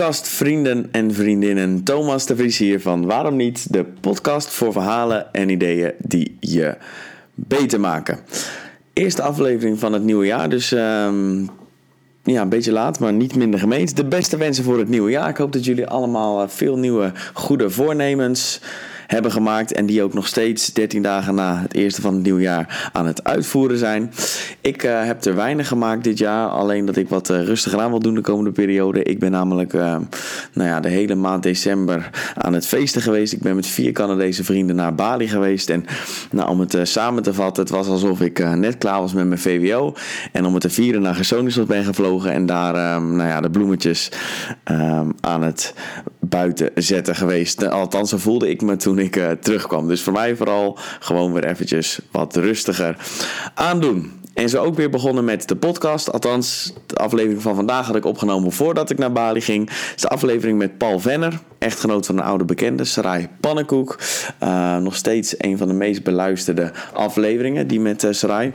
Podcastvrienden en vriendinnen, Thomas de Vries hier van Waarom Niet, de podcast voor verhalen en ideeën die je beter maken. Eerste aflevering van het nieuwe jaar, dus ehm, ja, een beetje laat, maar niet minder gemeend. De beste wensen voor het nieuwe jaar. Ik hoop dat jullie allemaal eh, veel nieuwe goede voornemens hebben gemaakt. En die ook nog steeds 13 dagen na het eerste van het nieuwe jaar aan het uitvoeren zijn. Ik uh, heb er weinig gemaakt dit jaar. Alleen dat ik wat uh, rustiger aan wil doen de komende periode. Ik ben namelijk uh, nou ja, de hele maand december aan het feesten geweest. Ik ben met vier Canadese vrienden naar Bali geweest. En nou, om het samen te vatten, het was alsof ik net klaar was met mijn VWO. En om het te vieren naar Gersonisos ben gevlogen. En daar nou ja, de bloemetjes aan het buiten zetten geweest. Althans, zo voelde ik me toen ik uh, terugkwam. Dus voor mij vooral gewoon weer eventjes wat rustiger aandoen. En zo ook weer begonnen met de podcast. Althans, de aflevering van vandaag had ik opgenomen voordat ik naar Bali ging. Het is de aflevering met Paul Venner, echtgenoot van een oude bekende, Sarai Pannenkoek. Uh, nog steeds een van de meest beluisterde afleveringen, die met uh, Sarai.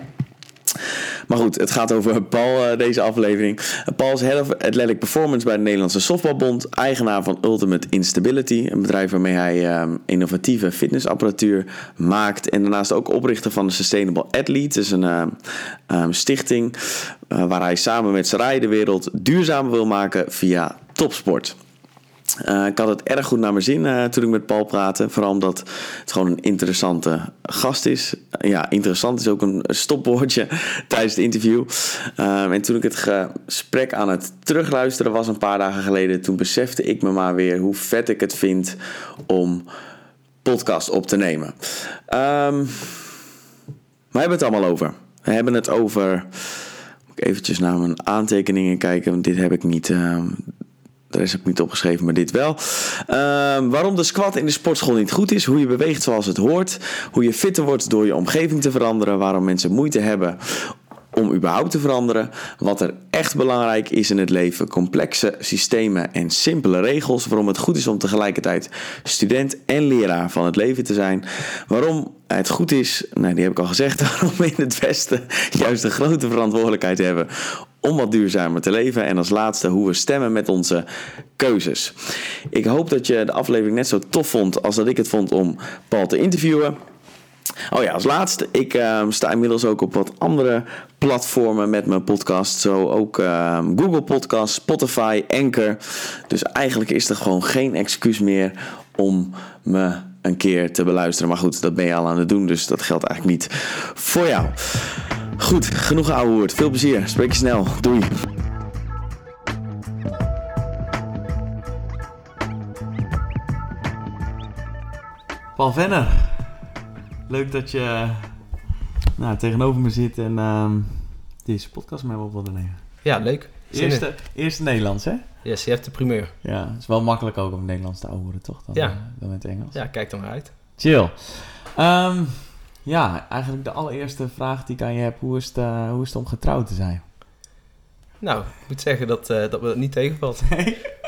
Maar goed, het gaat over Paul uh, deze aflevering. Paul is Head of Athletic Performance bij de Nederlandse Softbalbond. Eigenaar van Ultimate Instability. Een bedrijf waarmee hij um, innovatieve fitnessapparatuur maakt. En daarnaast ook oprichter van de Sustainable Athlete. Dus een uh, um, stichting uh, waar hij samen met Sarai de wereld duurzamer wil maken via topsport. Uh, ik had het erg goed naar mijn zin uh, toen ik met Paul praatte. Vooral omdat het gewoon een interessante gast is. Uh, ja, interessant is ook een stopwoordje tijdens het interview. en toen ik het gesprek aan het terugluisteren was een paar dagen geleden... toen besefte ik me maar weer hoe vet ik het vind om podcast op te nemen. Um, we hebben het allemaal over. We hebben het over... Moet ik eventjes naar mijn aantekeningen kijken, want dit heb ik niet... De rest heb ik niet opgeschreven, maar dit wel. Uh, waarom de squat in de sportschool niet goed is. Hoe je beweegt zoals het hoort. Hoe je fitter wordt door je omgeving te veranderen. Waarom mensen moeite hebben om überhaupt te veranderen. Wat er echt belangrijk is in het leven. Complexe systemen en simpele regels. Waarom het goed is om tegelijkertijd student en leraar van het leven te zijn. Waarom het goed is, nou die heb ik al gezegd, waarom we in het Westen juist een grote verantwoordelijkheid hebben om wat duurzamer te leven. En als laatste hoe we stemmen met onze keuzes. Ik hoop dat je de aflevering net zo tof vond als dat ik het vond om Paul te interviewen. Oh ja, als laatste, ik uh, sta inmiddels ook op wat andere platformen met mijn podcast. Zo ook uh, Google Podcast, Spotify, Anchor. Dus eigenlijk is er gewoon geen excuus meer om me een keer te beluisteren. Maar goed, dat ben je al aan het doen, dus dat geldt eigenlijk niet voor jou. Goed, genoeg ouwe woord. Veel plezier. Spreek je snel. Doei. Paul Venner. Leuk dat je nou, tegenover me zit en uh, deze podcast met me op wilde nemen. Ja, leuk. Eerste, eerste Nederlands, hè? Yes, je hebt de primeur. Ja, het is wel makkelijk ook om het Nederlands te ouwen, toch? Dan, ja. Uh, dan met het Engels. Ja, kijk er maar uit. Chill. Um, ja, eigenlijk de allereerste vraag die ik aan je heb. Hoe is het, uh, hoe is het om getrouwd te zijn? Nou, ik moet zeggen dat, uh, dat me dat niet tegenvalt.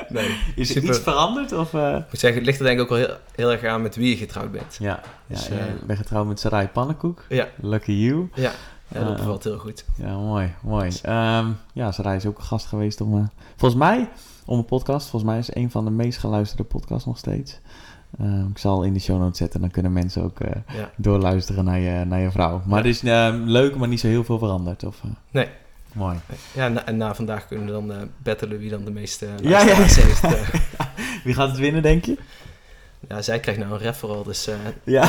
Nee? nee. Is er iets veranderd? Of, uh... Ik moet zeggen, het ligt er denk ik ook wel heel, heel erg aan met wie je getrouwd bent. Ja, dus, ja ik ben getrouwd met Sarai Pannenkoek. Ja. Lucky you. Ja, ja dat bevalt heel goed. Ja, mooi, mooi. Um, ja, Sarai is ook een gast geweest om... volgens mij, om een podcast. Volgens mij is het een van de meest geluisterde podcasts nog steeds. Uh, ik zal in de show notes zetten, dan kunnen mensen ook uh, ja. doorluisteren naar je, naar je vrouw. Maar ja. het is uh, leuk, maar niet zo heel veel veranderd. Of, nee. Mooi. Ja, na, en na vandaag kunnen we dan battelen wie dan de meeste ja, ja. heeft. wie gaat het winnen, denk je? Ja, zij krijgt nou een referral, dus ja.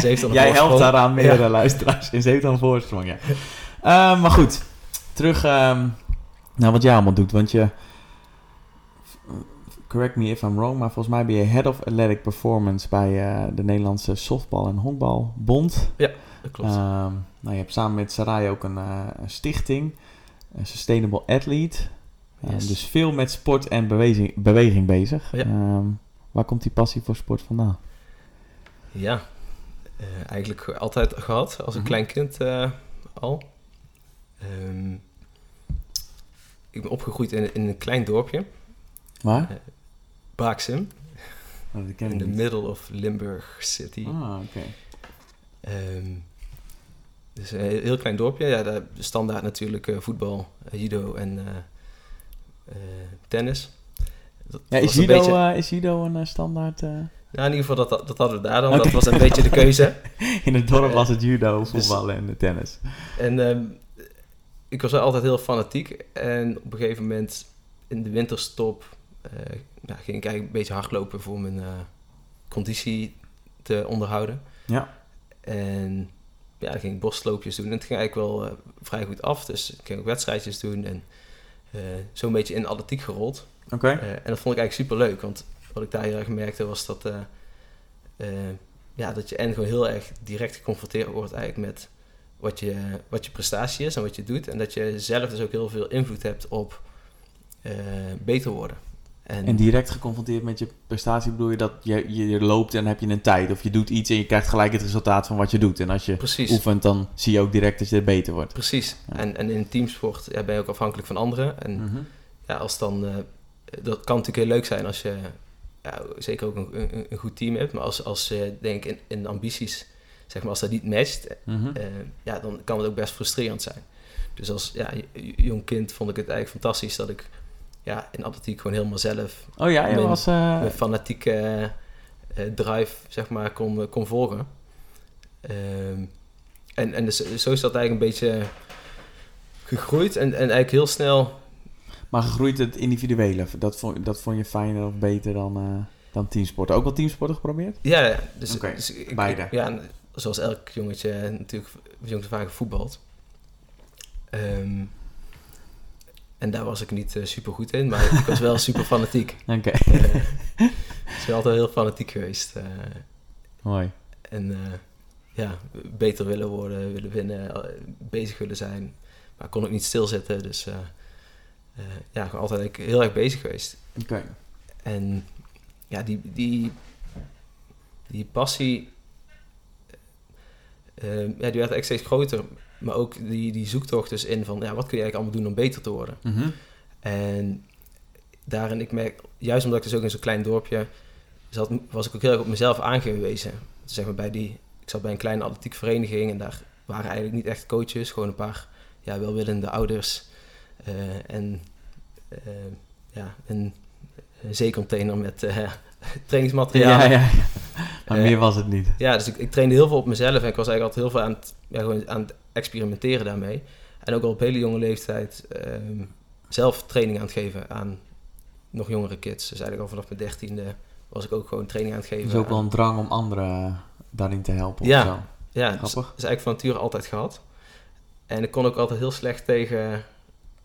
ze heeft dan een Jij helpt daaraan meerdere luisteraars en ze heeft dan een voorsprong, ja. maar goed, terug um, naar wat jij allemaal doet, want je correct me if I'm wrong, maar volgens mij ben je Head of Athletic Performance bij uh, de Nederlandse Softbal- en Honkbalbond. Ja, dat klopt. Um, nou, je hebt samen met Sarai ook een, uh, een stichting, een Sustainable Athlete. Yes. Dus veel met sport en beweging, beweging bezig. Ja. Um, waar komt die passie voor sport vandaan? Ja, uh, eigenlijk altijd gehad, als een mm-hmm. klein kind al. Um, ik ben opgegroeid in, in een klein dorpje. Waar? Baaksum. Oh, in the middle of Limburg City. Ah, oké. Okay. Um, dus een heel klein dorpje. Ja, daar standaard natuurlijk uh, voetbal, uh, judo en uh, tennis. dat Ja, is judo, beetje- eh, is judo een eh, standaard... eh, Ja, in ieder geval, dat, dat hadden we daar dan. Dat was een beetje de keuze. in het dorp Eh, was het judo, dus- voetballen en de tennis. En ehm, ik was altijd heel fanatiek. En op een gegeven moment in de winterstop eh, ja, ging ik eigenlijk een beetje hardlopen voor mijn eh, conditie te onderhouden. Ja. En ja, dan ging ik bosloopjes doen. En het ging eigenlijk wel eh, vrij goed af. Dus ik ging ook wedstrijdjes doen en eh zo'n beetje in atletiek gerold. Oké. Eh, en dat vond ik eigenlijk super leuk, want wat ik daar heel erg merkte was dat, eh, eh, ja, dat je en gewoon heel erg direct geconfronteerd wordt eigenlijk met wat je, wat je prestatie is en wat je doet. En dat je zelf dus ook heel veel invloed hebt op eh, beter worden. En, En direct geconfronteerd met je prestatie bedoel je dat je, je loopt en heb je een tijd. Of je doet iets en je krijgt gelijk het resultaat van wat je doet. En als je precies, oefent, dan zie je ook direct dat je beter wordt. precies. Ja. En, en in teamsport ja, ben je ook afhankelijk van anderen. En Mhm. ja, als dan, eh, dat kan natuurlijk heel leuk zijn als je ja, zeker ook een, een, een goed team hebt. Maar als, als je denk in, in ambities, zeg maar, als dat niet matcht, Mhm. eh, ja, dan kan het ook best frustrerend zijn. Dus als ja, jong kind vond ik het eigenlijk fantastisch dat ik ja, in atletiek gewoon helemaal zelf Oh ja, je mijn- was... eh, mijn fanatieke eh, drive zeg maar, kon, kon volgen. Ehm, en en dus, zo is dat eigenlijk een beetje gegroeid en, en eigenlijk heel snel Maar gegroeid het individuele, dat vond, dat vond je fijner of beter dan, eh, dan teamsporten? Ook wel teamsporten geprobeerd? Ja, dus, dus ik, beide. ik- ja, zoals elk jongetje natuurlijk jongens vaak gevoetbald. Ehm, en daar was ik niet super goed in, maar ik was wel super fanatiek. Oké, Eh, ik ben altijd heel fanatiek geweest. eh, mooi. en eh, ja, beter willen worden, willen winnen, eh, bezig willen zijn. Maar ik kon ook niet stilzitten, dus eh, eh, ja, gewoon altijd heel erg bezig geweest. Oké. En ja, die, die, die passie, eh, ja, die werd echt steeds groter. Maar ook die, die zoektocht dus in van, ja, wat kun je eigenlijk allemaal doen om beter te worden? Mhm. En daarin, ik merk, juist omdat ik dus ook in zo'n klein dorpje zat, was ik ook heel erg op mezelf aangewezen. Zeg maar bij die, ik zat bij een kleine atletiek vereniging en daar waren eigenlijk niet echt coaches, gewoon een paar ja, welwillende ouders. eh, en eh, ja, een, een zeecontainer met eh, trainingsmateriaal. Ja, ja. Maar Eh, meer was het niet. Ja, dus ik, ik trainde heel veel op mezelf en ik was eigenlijk altijd heel veel aan het, ja, gewoon aan het experimenteren daarmee. En ook al op hele jonge leeftijd ehm, zelf training aan het geven aan nog jongere kids. Dus eigenlijk al vanaf mijn dertiende was ik ook gewoon training aan het geven. Dus ook wel een drang om anderen daarin te helpen Ja. of zo. ja, dus, Grappig. dus eigenlijk van nature altijd gehad. En ik kon ook altijd heel slecht tegen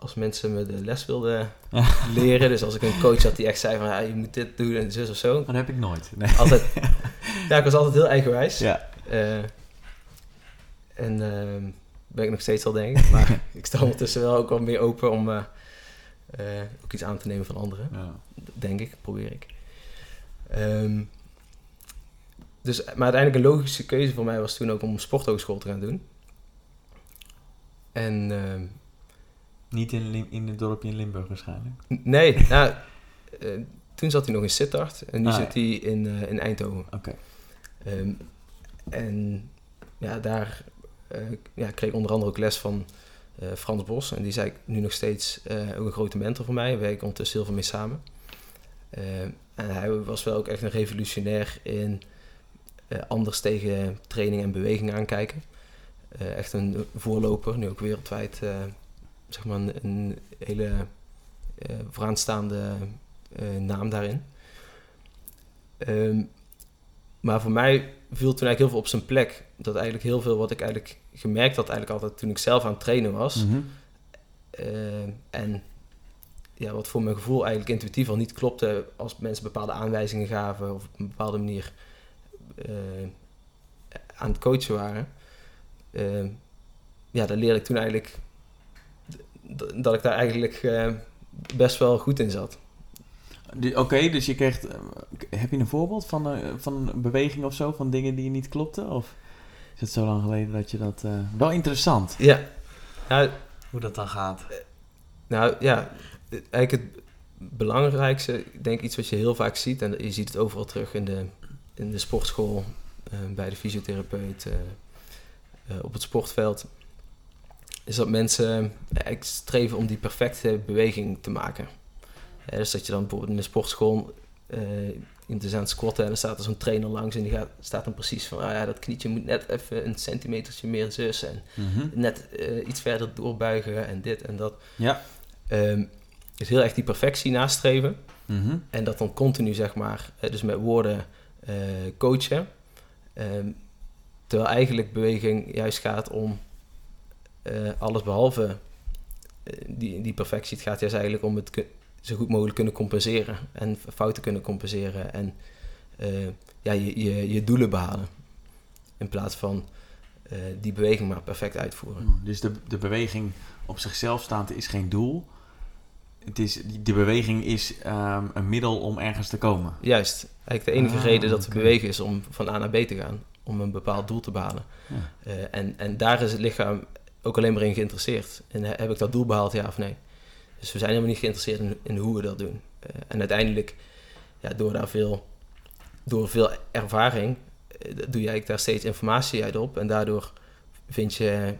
als mensen me de les wilden leren. Dus als ik een coach had die echt zei van ja, je moet dit doen en zus of zo. Dat heb ik nooit. Nee. Altijd, ja, ik was altijd heel eigenwijs. Ja. Eh, en ehm, ben ik nog steeds al, denk ik. Maar ik sta ondertussen wel ook wel meer open om eh, eh, ook iets aan te nemen van anderen. Ja. Denk ik, probeer ik. Ehm, dus, maar uiteindelijk een logische keuze voor mij was toen ook om sporthogeschool te gaan doen. En ehm, Niet in, Lim- in het dorpje in Limburg waarschijnlijk. nee, nou, eh, toen zat hij nog in Sittard en nu Ah, zit hij in, eh, in Eindhoven. Oké. Ehm, en ja, daar eh, ja, kreeg ik onder andere ook les van Frans Bos. En die is eigenlijk nu nog steeds ook een grote mentor voor mij. We werken ondertussen heel veel mee samen. En hij was wel ook echt een revolutionair in anders tegen training en beweging aankijken. Echt een voorloper, nu ook wereldwijd zeg maar een, een hele eh, vooraanstaande eh, naam daarin. Ehm, maar voor mij viel toen eigenlijk heel veel op zijn plek. Dat eigenlijk heel veel wat ik eigenlijk gemerkt had, eigenlijk altijd toen ik zelf aan het trainen was. Mhm. eh, en ja, wat voor mijn gevoel eigenlijk intuïtief al niet klopte als mensen bepaalde aanwijzingen gaven of op een bepaalde manier aan het coachen waren. Eh, ja, daar leerde ik toen eigenlijk dat ik daar eigenlijk eh, best wel goed in zat. Oké, dus je kreeg... eh, heb je een voorbeeld van, eh, van een beweging of zo? Van dingen die niet klopten? Of is het zo lang geleden dat je dat... eh, Wel interessant, Ja, nou, hoe dat dan gaat. Nou ja, het- eigenlijk het belangrijkste, ik denk iets wat je heel vaak ziet, en je ziet het overal terug in de, in de sportschool, eh, bij de fysiotherapeut, eh, eh, op het sportveld, is dat mensen eigenlijk streven om die perfecte beweging te maken. Hè, dus dat je dan bijvoorbeeld in de sportschool uh, iemand is aan het squatten en dan staat er zo'n trainer langs en die gaat, staat dan precies van, ah ja, dat knietje moet net even een centimetertje meer zus en Mhm. net eh, iets verder doorbuigen en dit en dat. Ja. Ehm, dus heel erg die perfectie nastreven Mhm. en dat dan continu, zeg maar, eh, dus met woorden eh, coachen. Ehm, terwijl eigenlijk beweging juist gaat om eh, alles behalve eh, die, die perfectie. Het gaat juist eigenlijk om het zo goed mogelijk kunnen compenseren en fouten kunnen compenseren en eh, ja, je, je, je doelen behalen. In plaats van die beweging maar perfect uitvoeren. Dus de, de beweging op zichzelf staand is geen doel. Het is, de beweging is ehm, een middel om ergens te komen. Juist. Eigenlijk de enige Ah, reden dat we oké. bewegen is om van A naar B te gaan. Om een bepaald doel te behalen. Ja. Eh, en, en daar is het lichaam ook alleen maar in geïnteresseerd. En he- heb ik dat doel behaald, ja of nee? Dus we zijn helemaal niet geïnteresseerd in, hoe we dat doen. Eh, en uiteindelijk, ja, door daar veel, door veel ervaring, eh, doe eigenlijk daar steeds informatie uit op. En daardoor vind je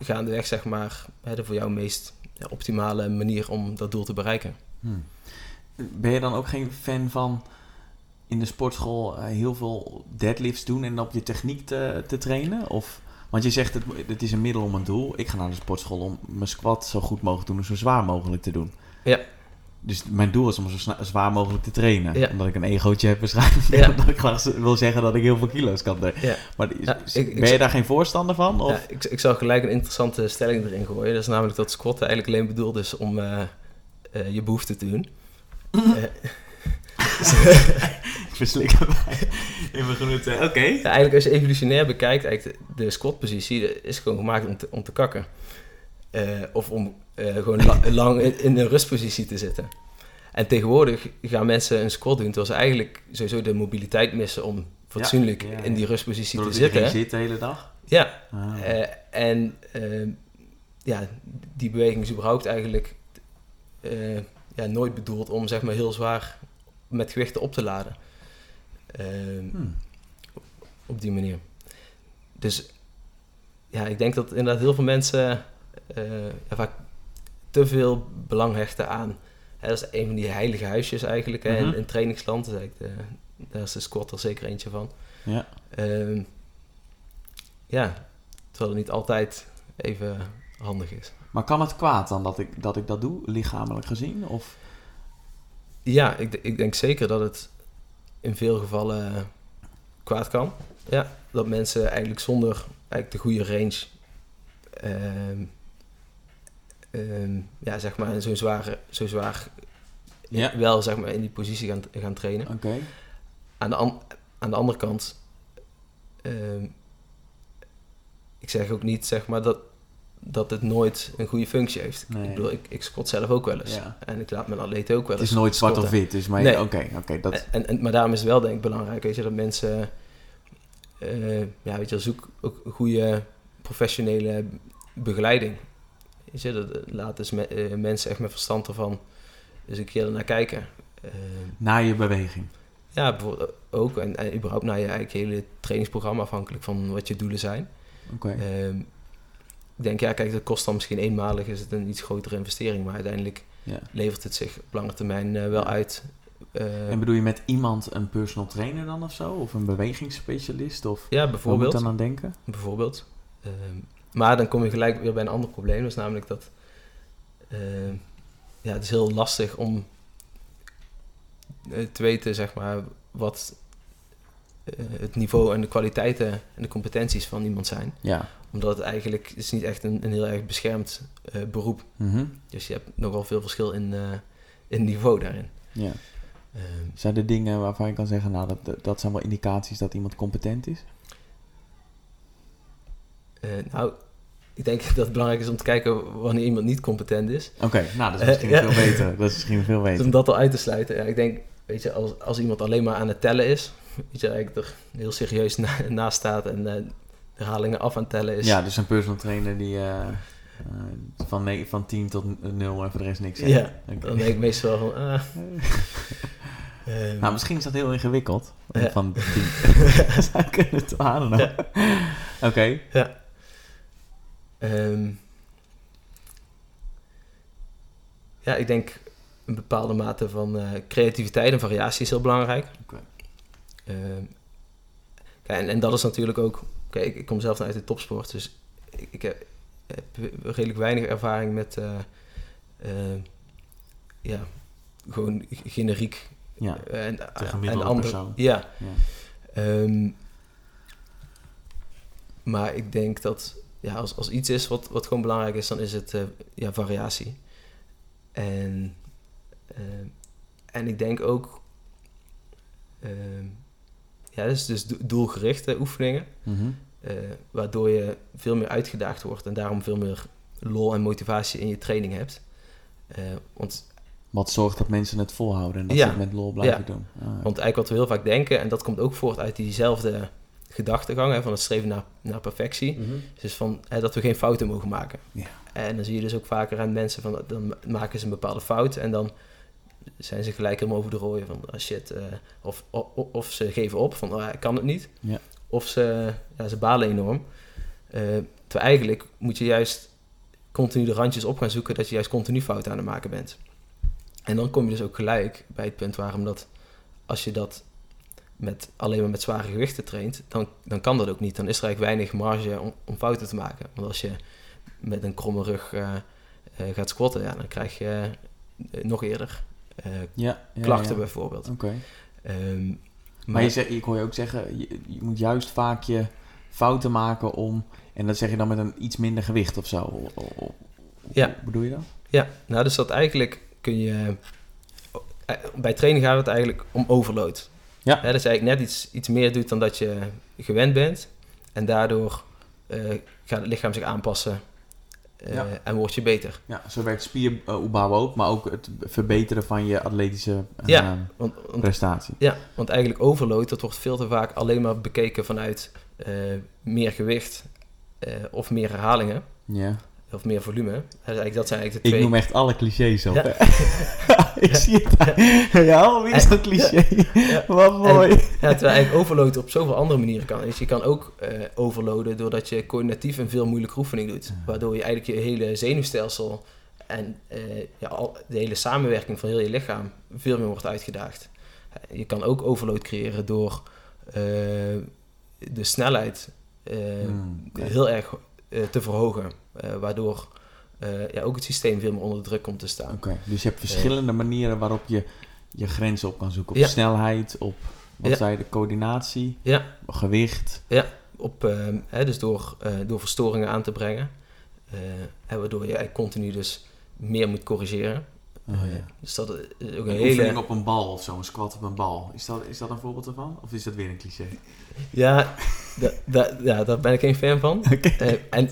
gaandeweg, zeg maar, de voor jou meest optimale manier om dat doel te bereiken. Hmm. Ben je dan ook geen fan van in de sportschool eh, heel veel deadlifts doen en op je techniek te, te trainen? Of, want je zegt het, het is een middel om een doel. Ik ga naar de sportschool om mijn squat zo goed mogelijk te doen en zo zwaar mogelijk te doen. Ja. Dus mijn doel is om zo zwaar mogelijk te trainen. Ja. Omdat ik een egootje heb waarschijnlijk. Ja. Omdat ik graag wil zeggen dat ik heel veel kilo's kan doen. Ja. Maar is- ik- ben je daar geen voorstander van? Of? Ja, ik, ik zou gelijk een interessante stelling erin gooien. Dat is namelijk dat squatten eigenlijk alleen bedoeld is om eh, eh, je behoefte te doen. Eh, verslik mij in. Oké. ja, eigenlijk als je evolutionair bekijkt, eigenlijk de, de squatpositie is gewoon gemaakt om te, om te kakken. Eh, of om eh, gewoon la- lang in, in een rustpositie te zitten. En tegenwoordig gaan mensen een squat doen terwijl ze eigenlijk sowieso de mobiliteit missen om fatsoenlijk ja, ja. in die rustpositie Doordat te zitten. zit de hele dag? Ja, Ah. Eh, en eh, ja, die beweging is überhaupt eigenlijk eh, ja, nooit bedoeld om zeg maar heel zwaar met gewichten op te laden. Eh, Hmm. Op die manier. Dus ja, ik denk dat inderdaad heel veel mensen eh, vaak te veel belang hechten aan. Hè, dat is een van die heilige huisjes eigenlijk hè, in, Mhm. in trainingsland. De, daar is de squat er zeker eentje van. Ja. Ehm, ja, terwijl het niet altijd even handig is. Maar kan het kwaad dan dat ik dat, ik dat doe, lichamelijk gezien? Of? Ja, ik, ik denk zeker dat het in veel gevallen kwaad kan. Ja, dat mensen eigenlijk zonder eigenlijk de goede range, ehm, ja, zeg maar, zo zwaar, zo zwaar Ja. wel zeg maar, in die positie gaan, gaan trainen. Oké. Aan de, an- aan de andere kant, ehm, ik zeg ook niet zeg maar dat, dat het nooit een goede functie heeft. Nee. Ik bedoel, ik, ik squat zelf ook wel eens. Ja. En ik laat mijn atleten ook wel Het eens is nooit zwart of wit, dus maar Nee. oké, oké, dat... En, en, maar daarom is het wel denk ik belangrijk, weet je, dat mensen, eh, ja, weet je, zoek ook goede professionele begeleiding. Weet je, dat, laat dus me- eh, mensen echt met verstand ervan eens een keer naar kijken. Eh, Na je beweging. ja, bijvoorbeeld ook, en, en überhaupt naar je eigenlijk hele trainingsprogramma, afhankelijk van wat je doelen zijn. Oké. Ehm, ik denk, ja, kijk, dat kost dan misschien eenmalig, is het een iets grotere investering, maar uiteindelijk Ja. levert het zich op lange termijn eh, wel uit. Eh, En bedoel je met iemand een personal trainer dan of zo? Of een bewegingsspecialist? Of ja, moet bijvoorbeeld. ik dan aan denken? bijvoorbeeld. Ehm, maar dan kom je gelijk weer bij een ander probleem. Dat is namelijk dat ehm, ja, het is heel lastig om eh, te weten, zeg maar, wat het niveau en de kwaliteiten en de competenties van iemand zijn. Ja. Omdat het eigenlijk het is niet echt een, een heel erg beschermd eh, beroep. Mhm. Dus je hebt nogal veel verschil in, eh, in niveau daarin. ja. Ehm, Zijn er dingen waarvan je kan zeggen, nou, dat, dat zijn wel indicaties dat iemand competent is? eh, nou, ik denk dat het belangrijk is om te kijken wanneer iemand niet competent is. Oké, nou, dat is Eh, misschien veel beter. Dat is misschien veel Dus beter. om dat al uit te sluiten. Ja, ik denk, weet je, als, als iemand alleen maar aan het tellen is, weet je, eigenlijk er heel serieus na, naast staat en eh, herhalingen af aan het tellen is. Ja, dus een personal trainer die eh, eh, van, van 10 tot 0 en voor de rest niks zegt. Ja, dan denk ik meestal van, ah, ehm, Nou, misschien is dat heel ingewikkeld. Ja. Van 10. Zou kunnen het aan. Oké. ja. Ehm, ja, ik denk een bepaalde mate van eh, creativiteit en variatie is heel belangrijk. Oké. Ehm, en, en dat is natuurlijk ook... Kijk, ik, ik kom zelf uit de topsport, dus ik, ik heb, heb redelijk weinig ervaring met... eh, eh, ja, gewoon generiek Ja, en, en. Ja, ja. Ehm, maar ik denk dat ja, als, als iets is wat, wat gewoon belangrijk is, dan is het ja, variatie. En, ehm, en ik denk ook, ehm, ja, dus, dus do- doelgerichte oefeningen, Mhm. eh, waardoor je veel meer uitgedaagd wordt en daarom veel meer lol en motivatie in je training hebt. Eh, want Wat zorgt dat mensen het volhouden en dat Ja. ze het met lol blijven Ja. doen. Ah, Want eigenlijk wat we heel vaak denken, en dat komt ook voort uit diezelfde gedachtegang hè, van het streven naar, naar perfectie, is dus van hè, dat we geen fouten mogen maken. Ja. En dan zie je dus ook vaker aan mensen van dan maken ze een bepaalde fout en dan zijn ze gelijk helemaal over de rooien van ah, shit. eh, of, of, of ze geven op van ah, ik kan het niet. Ja. Of ze, ja, ze balen enorm. Eh, terwijl eigenlijk moet je juist continu de randjes op gaan zoeken dat je juist continu fouten aan het maken bent. En dan kom je dus ook gelijk bij het punt waarom dat als je dat met, alleen maar met zware gewichten traint, dan, dan kan dat ook niet. Dan is er eigenlijk weinig marge om, om fouten te maken. Want als je met een kromme rug eh, gaat squatten, ja, dan krijg je nog eerder Ja, ja, klachten bijvoorbeeld. Oké. Ehm, Maar je zegt, ik hoor je ook zeggen, je, je moet juist vaak je fouten maken om... En dat zeg je dan met een iets minder gewicht of zo? O- o- o- Ja. Hoe bedoel je dat? Ja, nou dus dat eigenlijk kun je... eh, Bij training gaat het eigenlijk om overload. Ja. Hè, dat je eigenlijk net iets, iets meer doet dan dat je gewend bent. En daardoor eh, gaat het lichaam zich aanpassen eh, Ja. en word je beter. Ja, zo werkt spieropbouw ook, maar ook het verbeteren van je atletische eh, Ja. Want, want, prestatie. ja, want eigenlijk overload, dat wordt veel te vaak alleen maar bekeken vanuit eh, meer gewicht eh, of meer herhalingen. Ja. Of meer volume. Eigenlijk, dat zijn eigenlijk de Ik twee... noem echt alle clichés op. Ja. ik zie het. Ja, alweer zo'n cliché. Ja. Wat mooi. Ja, terwijl eigenlijk overloaden op zoveel andere manieren kan. Dus je kan ook eh overloaden doordat je coördinatief een veel moeilijke oefening doet. Waardoor je eigenlijk je hele zenuwstelsel en eh, ja, al, de hele samenwerking van heel je lichaam veel meer wordt uitgedaagd. Eh, Je kan ook overload creëren door de snelheid Hmm, heel erg te verhogen. Eh, waardoor eh, ja, ook het systeem veel meer onder druk komt te staan. Oké, dus je hebt verschillende manieren waarop je je grenzen op kan zoeken. Op Ja. snelheid, op, wat Ja. zei de coördinatie, Ja. gewicht. op, eh, hè, dus door, eh, door verstoringen aan te brengen. eh, waardoor je eigenlijk continu dus meer moet corrigeren. Oh, Eh, ja. dus dat is ook Een een oefening hele... op een bal of zo, een squat op een bal. Is dat, is dat een voorbeeld ervan? Of is dat weer een cliché? Ja, da, da- ja, daar ben ik geen fan van. Eh, en,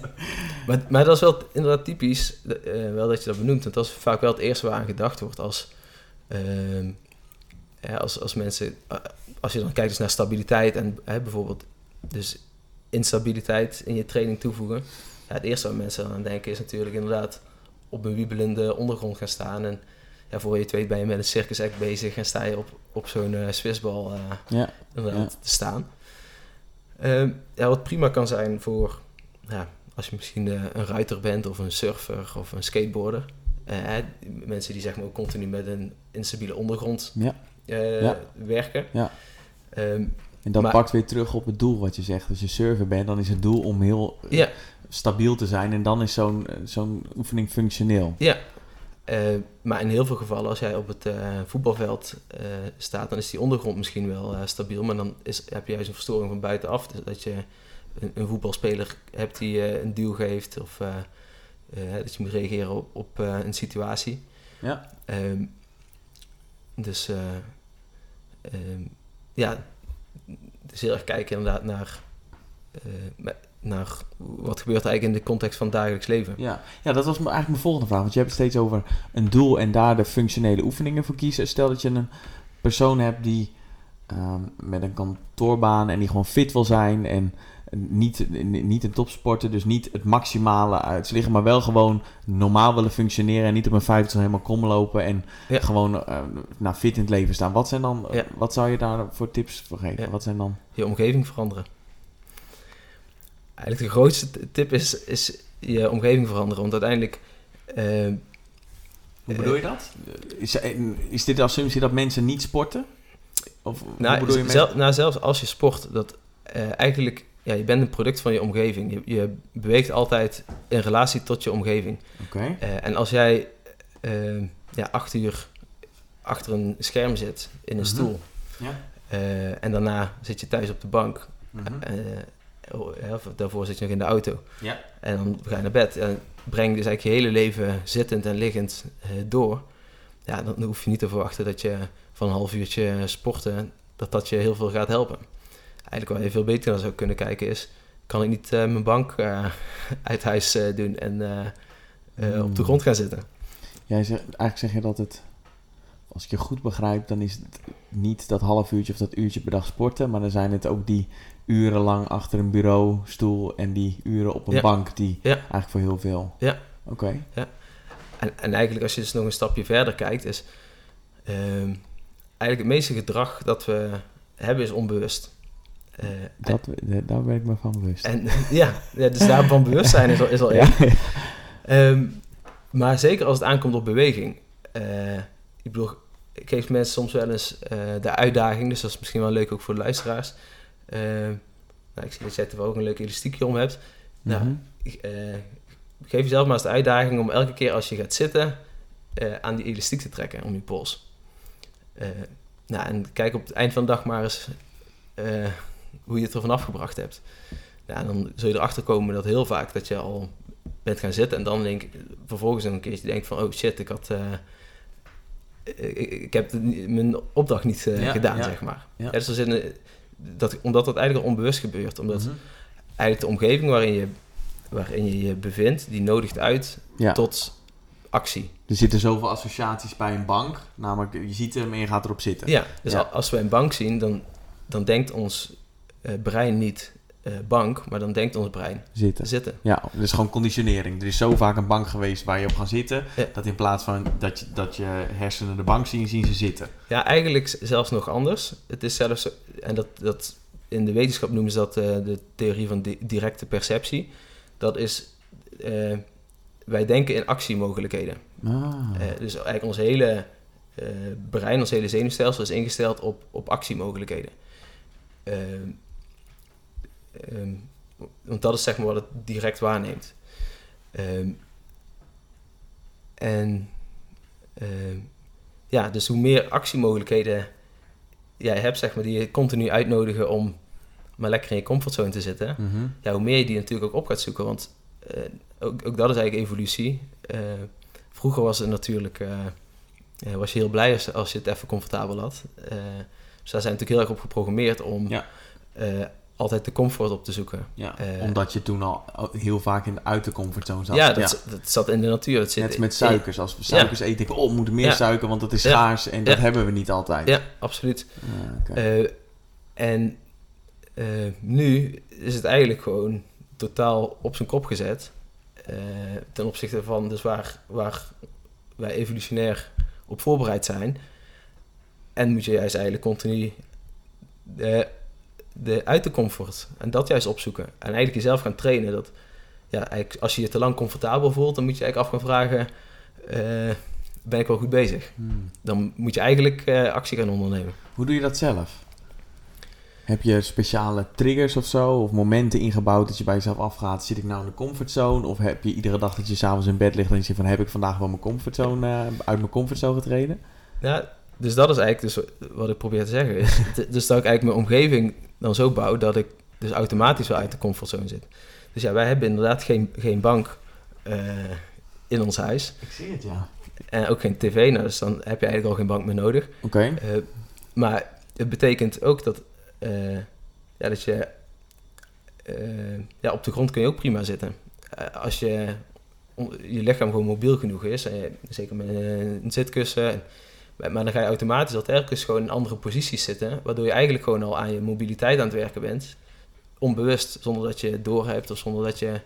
maar, maar dat is wel inderdaad typisch, eh, wel dat je dat benoemt. Want dat is vaak wel het eerste waar aan gedacht wordt als, ehm, ja, als, als mensen... eh, als je dan kijkt dus naar stabiliteit en hè, bijvoorbeeld dus instabiliteit in je training toevoegen. Ja, het eerste waar mensen aan denken is natuurlijk inderdaad op een wiebelende ondergrond gaan staan. En ja, voor je het weet ben je met een circus act bezig en sta je op, op zo'n eh Swissbal eh, Ja, inderdaad te staan. Ehm, ja, wat prima kan zijn voor ja, als je misschien eh, een ruiter bent of een surfer of een skateboarder. Mensen die zeg maar ook continu met een instabiele ondergrond Ja. Ja. werken. Ja. Ehm, en dat Maar- pakt weer terug op het doel wat je zegt. Als je surfer bent, dan is het doel om heel ja, stabiel te zijn. En dan is zo'n eh, zo'n oefening functioneel. ja. Eh, maar in heel veel gevallen, als jij op het eh, voetbalveld staat, dan is die ondergrond misschien wel stabiel. Maar dan is, heb je juist een verstoring van buitenaf. Dus dat je een, een voetbalspeler hebt die een duw geeft. Of dat je moet reageren op, op een situatie. Ja. Ehm, dus eh, ehm, ja, dus heel erg kijken inderdaad naar, naar wat gebeurt er eigenlijk in de context van het dagelijks leven. Ja. ja, dat was eigenlijk mijn volgende vraag. Want je hebt het steeds over een doel en daar de functionele oefeningen voor kiezen. Stel dat je een persoon hebt die ehm, met een kantoorbaan en die gewoon fit wil zijn en niet, niet een topsporter, dus niet het maximale uit lichaam, maar wel gewoon normaal willen functioneren en niet op een 50 helemaal krom lopen en Ja. gewoon eh, nou, fit in het leven staan. Wat zijn dan, Ja. wat zou je daar voor tips voor geven? Ja. Wat zijn dan? Je omgeving veranderen. Eigenlijk de grootste tip is, is je omgeving veranderen. Want uiteindelijk, eh, Hoe bedoel je dat? Is, is dit de assumptie dat mensen niet sporten? Of nou, bedoel je zelf, nou, zelfs als je sport, dat eigenlijk ja, je bent een product van je omgeving. Je, je beweegt altijd in relatie tot je omgeving. Okay. Uh, en als jij uh, ja, acht uur achter een scherm zit in een mhm. stoel ja. uh, en daarna zit je thuis op de bank, mm -hmm. Daarvoor zit je nog in de auto ja. en dan ga je naar bed en breng dus eigenlijk je hele leven zittend en liggend door, ja, dan hoef je niet te verwachten dat je van een half uurtje sporten, dat dat je heel veel gaat helpen eigenlijk waar je veel beter naar zou kunnen kijken is... kan ik niet uh, mijn bank uh, uit huis uh, doen en hmm. op de grond gaan zitten? Jij zegt, eigenlijk zeg je dat het... Als ik je goed begrijp, dan is het niet dat half uurtje of dat uurtje per dag sporten... maar dan zijn het ook die uren lang achter een bureaustoel... en die uren op een bank die ja. eigenlijk voor heel veel... Ja. Oké. Ja. En, en eigenlijk als je dus nog een stapje verder kijkt... is ehm, eigenlijk het meeste gedrag dat we hebben is onbewust. Uh, dat, daar ben ik me van bewust. En, ja, dus daarvan bewust zijn is al, is al één. Ehm, maar zeker als het aankomt op beweging. Uh, ik bedoel, ik geef mensen soms wel eens uh, de uitdaging, dus dat is misschien wel leuk ook voor de luisteraars. Ehm, nou, ik zie dat jij er ook een leuk elastiekje om hebt. Nou, mm ik, geef jezelf maar eens de uitdaging om elke keer als je gaat zitten aan die elastiek te trekken om je pols. nou, en kijk op het eind van de dag maar eens hoe je het ervan afgebracht hebt. Ja, dan zul je erachter komen dat heel vaak dat je al bent gaan zitten en dan denk vervolgens een keertje denkt van oh shit, ik had ik, ik, heb mijn opdracht niet uh, gedaan, zeg maar. Ja. dus er zit dat, omdat dat eigenlijk al onbewust gebeurt, omdat mm -hmm. eigenlijk de omgeving waarin je, waarin je je bevindt, die nodigt uit tot actie. Er zitten zoveel associaties bij een bank, namelijk je ziet hem en je gaat erop zitten. Ja, dus als we een bank zien, dan, dan denkt ons uh, brein niet uh, bank, maar dan denkt ons brein zitten. zitten. Ja, dus gewoon conditionering. Er is zo vaak een bank geweest waar je op gaat zitten, dat in plaats van dat je, dat je hersenen de bank zien, zien ze zitten. Ja, eigenlijk zelfs nog anders. Het is zelfs, en dat, dat in de wetenschap noemen ze dat uh, de theorie van di directe perceptie. Dat is, wij denken in actiemogelijkheden. Ah. dus eigenlijk ons hele brein, ons hele zenuwstelsel is ingesteld op, op actiemogelijkheden. Ehm, want dat is zeg maar wat het direct waarneemt. Ehm, en ehm, ja, dus hoe meer actiemogelijkheden jij hebt, zeg maar, die je continu uitnodigen om maar lekker in je comfortzone te zitten, mhm. ja, hoe meer je die natuurlijk ook op gaat zoeken. Want uh, ook, ook, dat is eigenlijk evolutie. Uh, vroeger was het natuurlijk, uh, was je heel blij als, als, je het even comfortabel had. dus daar zijn natuurlijk heel erg op geprogrammeerd om ja altijd de comfort op te zoeken. Ja, uh, omdat je toen al heel vaak in, uit de comfortzone zat. Ja, dat, dat zat in de natuur. Dat zit Net met suikers. Als we suikers eten, denk ik, oh, we moeten meer suiker, want dat is schaars. En dat hebben we niet altijd. Ja, absoluut. Okay. Uh, eh, en uh, nu is het eigenlijk gewoon totaal op zijn kop gezet. ten opzichte van dus waar, waar wij evolutionair op voorbereid zijn. En moet je juist eigenlijk continu de, uit de comfort. En dat juist opzoeken. En eigenlijk jezelf gaan trainen. Dat, ja, eigenlijk als je je te lang comfortabel voelt, dan moet je eigenlijk af gaan vragen... Uh, ben ik wel goed bezig? Hmm. Dan moet je eigenlijk uh, actie gaan ondernemen. Hoe doe je dat zelf? Heb je speciale triggers of zo? Of momenten ingebouwd dat je bij jezelf afgaat? Zit ik nou in de comfortzone? Of heb je iedere dag dat je s'avonds in bed ligt en je zegt van... heb ik vandaag wel mijn comfortzone, uh, uit mijn comfortzone getreden? Ja, dus dat is eigenlijk dus wat ik probeer te zeggen. Is, dus dat ik eigenlijk mijn omgeving dan zo bouw dat ik dus automatisch wel uit de comfortzone zit. Dus ja, wij hebben inderdaad geen, geen bank uh, in ons huis. Ik zie het, ja. En ook geen tv, nou, dus dan heb je eigenlijk al geen bank meer nodig. Oké. Okay. Uh, eh, maar het betekent ook dat, uh, ja, dat je... ja, op de grond kun je ook prima zitten. als je, je lichaam gewoon mobiel genoeg is, en je, zeker met een zitkussen... Maar dan ga je automatisch al ergens gewoon in andere posities zitten, waardoor je eigenlijk gewoon al aan je mobiliteit aan het werken bent. Onbewust, zonder dat je het doorhebt of zonder dat je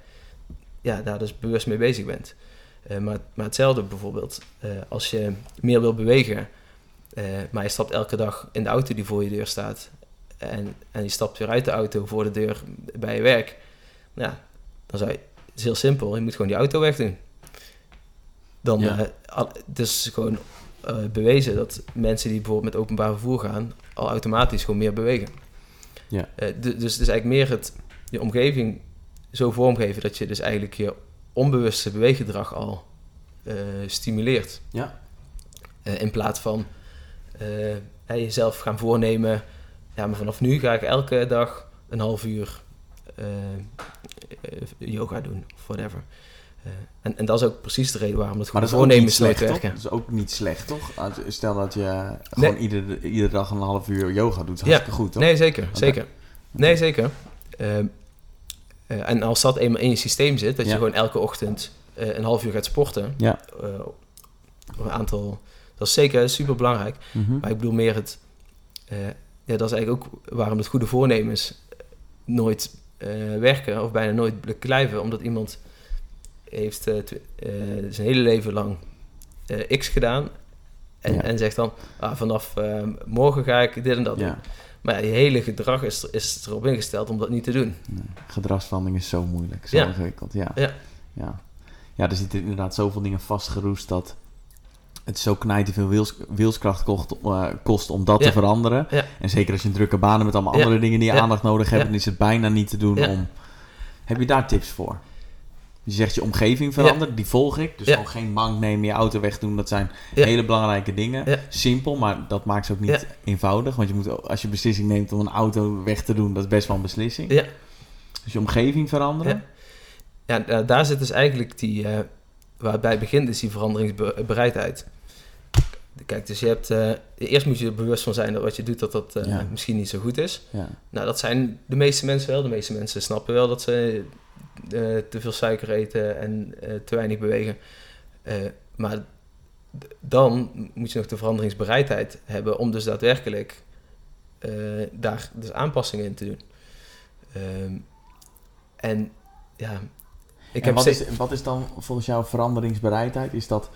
ja, daar dus bewust mee bezig bent. Uh, maar, maar hetzelfde bijvoorbeeld, uh, als je meer wil bewegen, uh, maar je stapt elke dag in de auto die voor je deur staat en, en je stapt weer uit de auto voor de deur bij je werk, ja, dan zou je, het is heel simpel, je moet gewoon die auto wegdoen dan Ja. eh, al- het is gewoon eh, bewezen dat mensen die bijvoorbeeld met openbaar vervoer gaan, al automatisch gewoon meer bewegen. Ja. Eh, du- dus het is eigenlijk meer het je omgeving zo vormgeven dat je dus eigenlijk je onbewuste beweeggedrag al eh, stimuleert. Ja. In plaats van jezelf gaan voornemen, ja, maar vanaf nu ga ik elke dag een half uur yoga doen, of whatever. Eh, en, en dat is ook precies de reden waarom goede dat voornemens nooit slecht, werken. Dat is ook niet slecht, toch? Als- Stel dat je Nee. gewoon iedere, iedere dag een half uur yoga doet. Dat is hartstikke goed, toch? Nee, zeker. Zeker. Nee, zeker. Ehm, eh, en als dat eenmaal in je systeem zit, dat je Ja. gewoon elke ochtend eh, een half uur gaat sporten, Ja. een aantal, dat is zeker super belangrijk. Mhm. Maar ik bedoel meer het, ja, dat is eigenlijk ook waarom het goede voornemens nooit werken of bijna nooit beklijven, omdat iemand heeft eh, eh, zijn hele leven lang eh, X gedaan en, Ja. en zegt dan, ah, vanaf morgen ga ik dit en dat doen. Maar je hele gedrag is, is erop ingesteld om dat niet te doen. Nee, Gedragsverandering is zo moeilijk, zo Ja. ingewikkeld. Ja. Ja. Ja. ja, er zitten inderdaad zoveel dingen vastgeroest dat het zo knijt veel wils, wilskracht kost, kost om dat Ja. te veranderen. Ja. En zeker als je een drukke banen met allemaal andere dingen die je aandacht nodig hebt, dan is het bijna niet te doen om... Heb je daar tips voor? Je zegt je omgeving veranderen, die volg ik. Dus gewoon geen bank nemen, je auto wegdoen. Dat zijn hele belangrijke dingen. Simpel, maar dat maakt ze ook niet eenvoudig. Want je moet, als je beslissing neemt om een auto weg te doen, dat is best wel een beslissing. Ja. Dus je omgeving veranderen. Ja, daar zit dus eigenlijk die, eh, waar bij begint, is die veranderingsbereidheid. Kijk, dus je hebt, eh, eerst moet je er bewust van zijn dat wat je doet, dat dat eh, Ja. misschien niet zo goed is. Ja. Nou, dat zijn de meeste mensen wel. De meeste mensen snappen wel dat ze eh, te veel suiker eten en eh, te weinig bewegen. Eh, maar dan moet je nog de veranderingsbereidheid hebben om dus daadwerkelijk daar dus aanpassingen in te doen. Ehm, en ja, ik en heb wat, is, wat is dan volgens jou veranderingsbereidheid? Is dat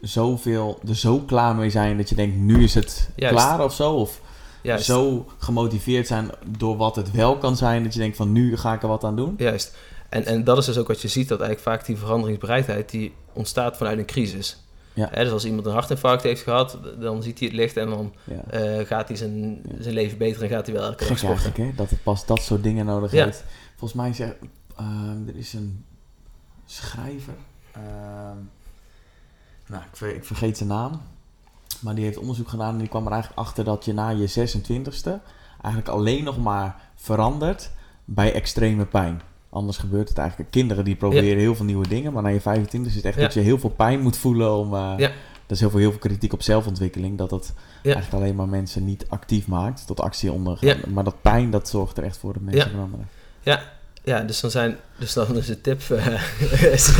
zoveel, er zo klaar mee zijn dat je denkt, nu is het Juist. klaar of zo? Of juist, zo gemotiveerd zijn door wat het wel kan zijn, dat je denkt van nu ga ik er wat aan doen? juist. En, en dat is dus ook wat je ziet, dat eigenlijk vaak die veranderingsbereidheid die ontstaat vanuit een crisis. Ja. Hè, dus als iemand een hartinfarct heeft gehad, dan ziet hij het licht en dan Ja. eh, gaat hij zijn, zijn leven beter en gaat hij wel elke dag sporten. hè? Dat het pas dat soort dingen nodig heeft. Volgens mij zegt, ehm, er is een schrijver, ehm, nou, ik, ver- ik vergeet zijn naam, maar die heeft onderzoek gedaan en die kwam er eigenlijk achter dat je na je 26e eigenlijk alleen nog maar verandert bij extreme pijn. Anders gebeurt het eigenlijk. Kinderen die proberen heel veel nieuwe dingen, maar na je 25 is het echt Ja. dat je heel veel pijn moet voelen om... eh, Ja. Dat is heel veel, heel veel kritiek op zelfontwikkeling, dat dat Ja. eigenlijk alleen maar mensen niet actief maakt, tot actie onder. Ja. Maar dat pijn, dat zorgt er echt voor dat mensen Ja. veranderen. Ja, dus dan, zijn, dus dan is de tip... eh, is, eh,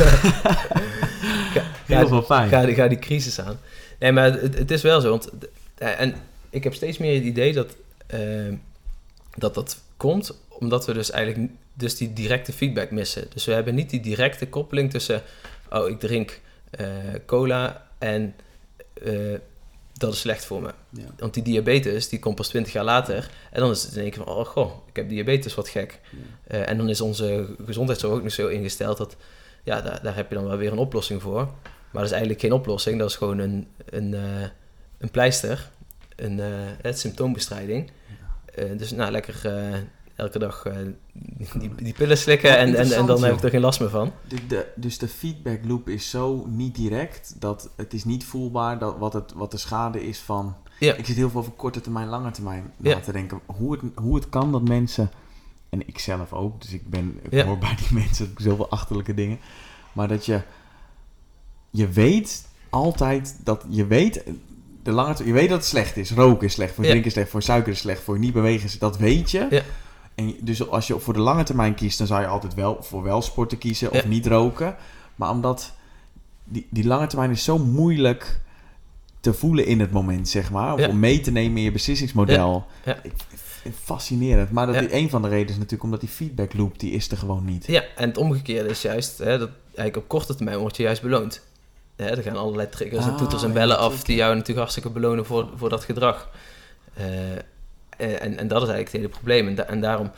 ga, Heel veel pijn. ga, die- ga die crisis aan. Nee, maar het, het is wel zo. Want, eh, en ik heb steeds meer het idee dat, eh, dat dat komt omdat we dus eigenlijk dus die directe feedback missen. Dus we hebben niet die directe koppeling tussen... Oh, ik drink eh, cola en eh, dat is slecht voor me. Ja. Want die diabetes, die komt pas 20 jaar later. En dan is het in één keer van, oh goh, ik heb diabetes, wat gek. Eh, en dan is onze gezondheidszorg ook nog zo ingesteld dat, ja, daar, daar heb je dan wel weer een oplossing voor. Maar dat is eigenlijk geen oplossing, dat is gewoon een, een, een pleister, een het symptoombestrijding. Dus nou, lekker elke dag eh, die, die pillen slikken en, en, en dan heb ik er geen last meer van. De, de, dus de feedback loop is zo niet direct dat het is niet voelbaar dat wat, het, wat de schade is van. Ja. Ik zit heel veel over korte termijn, lange termijn na Ja. te denken. Hoe het, hoe het kan dat mensen, en ik zelf ook, dus ik ben ik hoor bij die mensen zoveel achterlijke dingen, maar dat je, je weet altijd dat je weet. De lange, je weet dat het slecht is. Roken is slecht, voor drinken is slecht, voor suiker is slecht, voor niet bewegen is dat weet je. Ja. En dus als je voor de lange termijn kiest, dan zou je altijd wel voor wel sporten kiezen of Ja. niet roken. Maar omdat die, die lange termijn is zo moeilijk te voelen in het moment, zeg maar. Of Ja. om mee te nemen in je beslissingsmodel. Ja. Ik, fascinerend. Maar dat Ja. die, een van de redenen is natuurlijk omdat die feedback loop, die is er gewoon niet. Ja, en het omgekeerde is juist, hè, dat eigenlijk op korte termijn word je juist beloond. Hè, er gaan allerlei triggers en Ah, toeters en ja, bellen af die jou natuurlijk hartstikke belonen voor, voor dat gedrag. Eh, en, en dat is eigenlijk het hele probleem. En, da- en daarom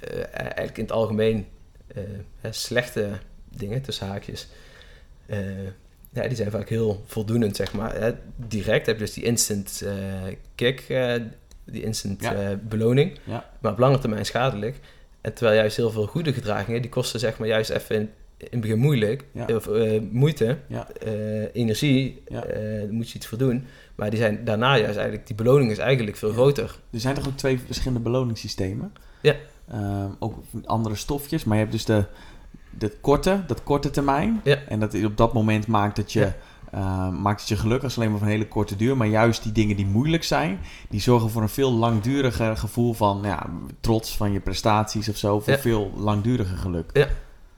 eh, eigenlijk in het algemeen eh, slechte dingen, tussen haakjes, eh, ja, die zijn vaak heel voldoenend, zeg maar. Hè. Direct heb je dus die instant eh, kick, eh, die instant Ja. eh, beloning. Ja. Maar op lange termijn schadelijk. En terwijl juist heel veel goede gedragingen, die kosten zeg maar juist even in, in het begin moeilijk. Ja. Of eh, moeite, Ja. eh, energie, Ja. eh, daar moet je iets voor doen. Maar die zijn daarna juist eigenlijk, die beloning is eigenlijk veel Ja. groter. Er zijn toch ook twee verschillende beloningssystemen? Ja. Ehm, ook andere stofjes, maar je hebt dus de, de korte, dat korte termijn. Ja. En dat op dat moment maakt het je, Ja. ehm, maakt het je gelukkig. Dat is alleen maar van een hele korte duur. Maar juist die dingen die moeilijk zijn, die zorgen voor een veel langduriger gevoel van ja, trots van je prestaties of zo. Voor Ja. veel langduriger geluk.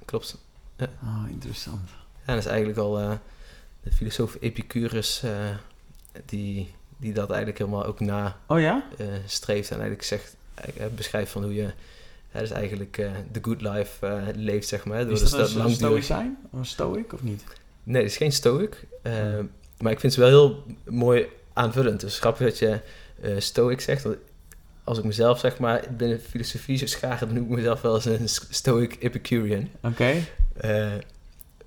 Klopt. Oh, interessant. Ja, dat is eigenlijk al eh, de filosoof Epicurus eh, die, die dat eigenlijk helemaal ook na Oh ja? eh, streeft en eigenlijk zegt, eh, beschrijft van hoe je ja, dus eigenlijk eh, de good life eh, leeft, zeg maar. Door Is dus dat een langdurig- stoïcijn? Een stoic of niet? Nee, het is geen stoic. eh, maar ik vind ze wel heel mooi aanvullend. Dus grappig dat je eh stoic zegt. Want als ik mezelf zeg maar binnen filosofie zo scharen, dan noem ik mezelf wel eens een stoic Epicurean. Oké. Eh,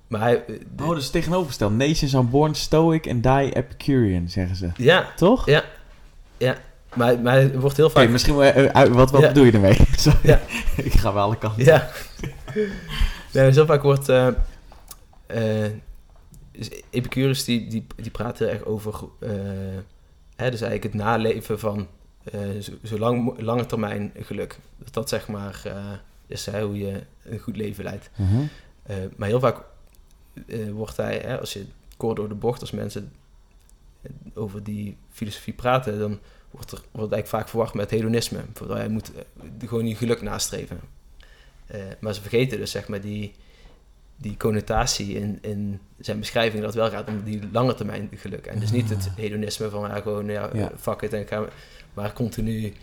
maar hij, eh, de- Oh, dat is tegenovergesteld. Nations are born stoic and die Epicurean, zeggen ze. ja, Toch? Ja. maar, maar het wordt heel vaak... misschien eh, wat, wat Ja. bedoel je ermee? Sorry. Ja. ik ga wel alle kanten. Ja. nee, zo vaak wordt... eh dus Epicurus die, die, die praat heel erg over... hè, dus eigenlijk het naleven van zo, zo lang, lange termijn geluk. Dat dat zeg maar is hè, hoe je een goed leven leidt. Mhm. Maar heel vaak eh, wordt hij, hè, als je kort door de bocht, als mensen over die filosofie praten, dan wordt er wordt eigenlijk vaak verwacht met hedonisme. Voordat hij moet eh, gewoon je geluk nastreven. Eh, maar ze vergeten dus zeg maar die, die connotatie in, in zijn beschrijving dat het wel gaat om die lange termijn geluk. En dus niet het hedonisme van ja, gewoon ja, Ja. fuck it en ga maar continu.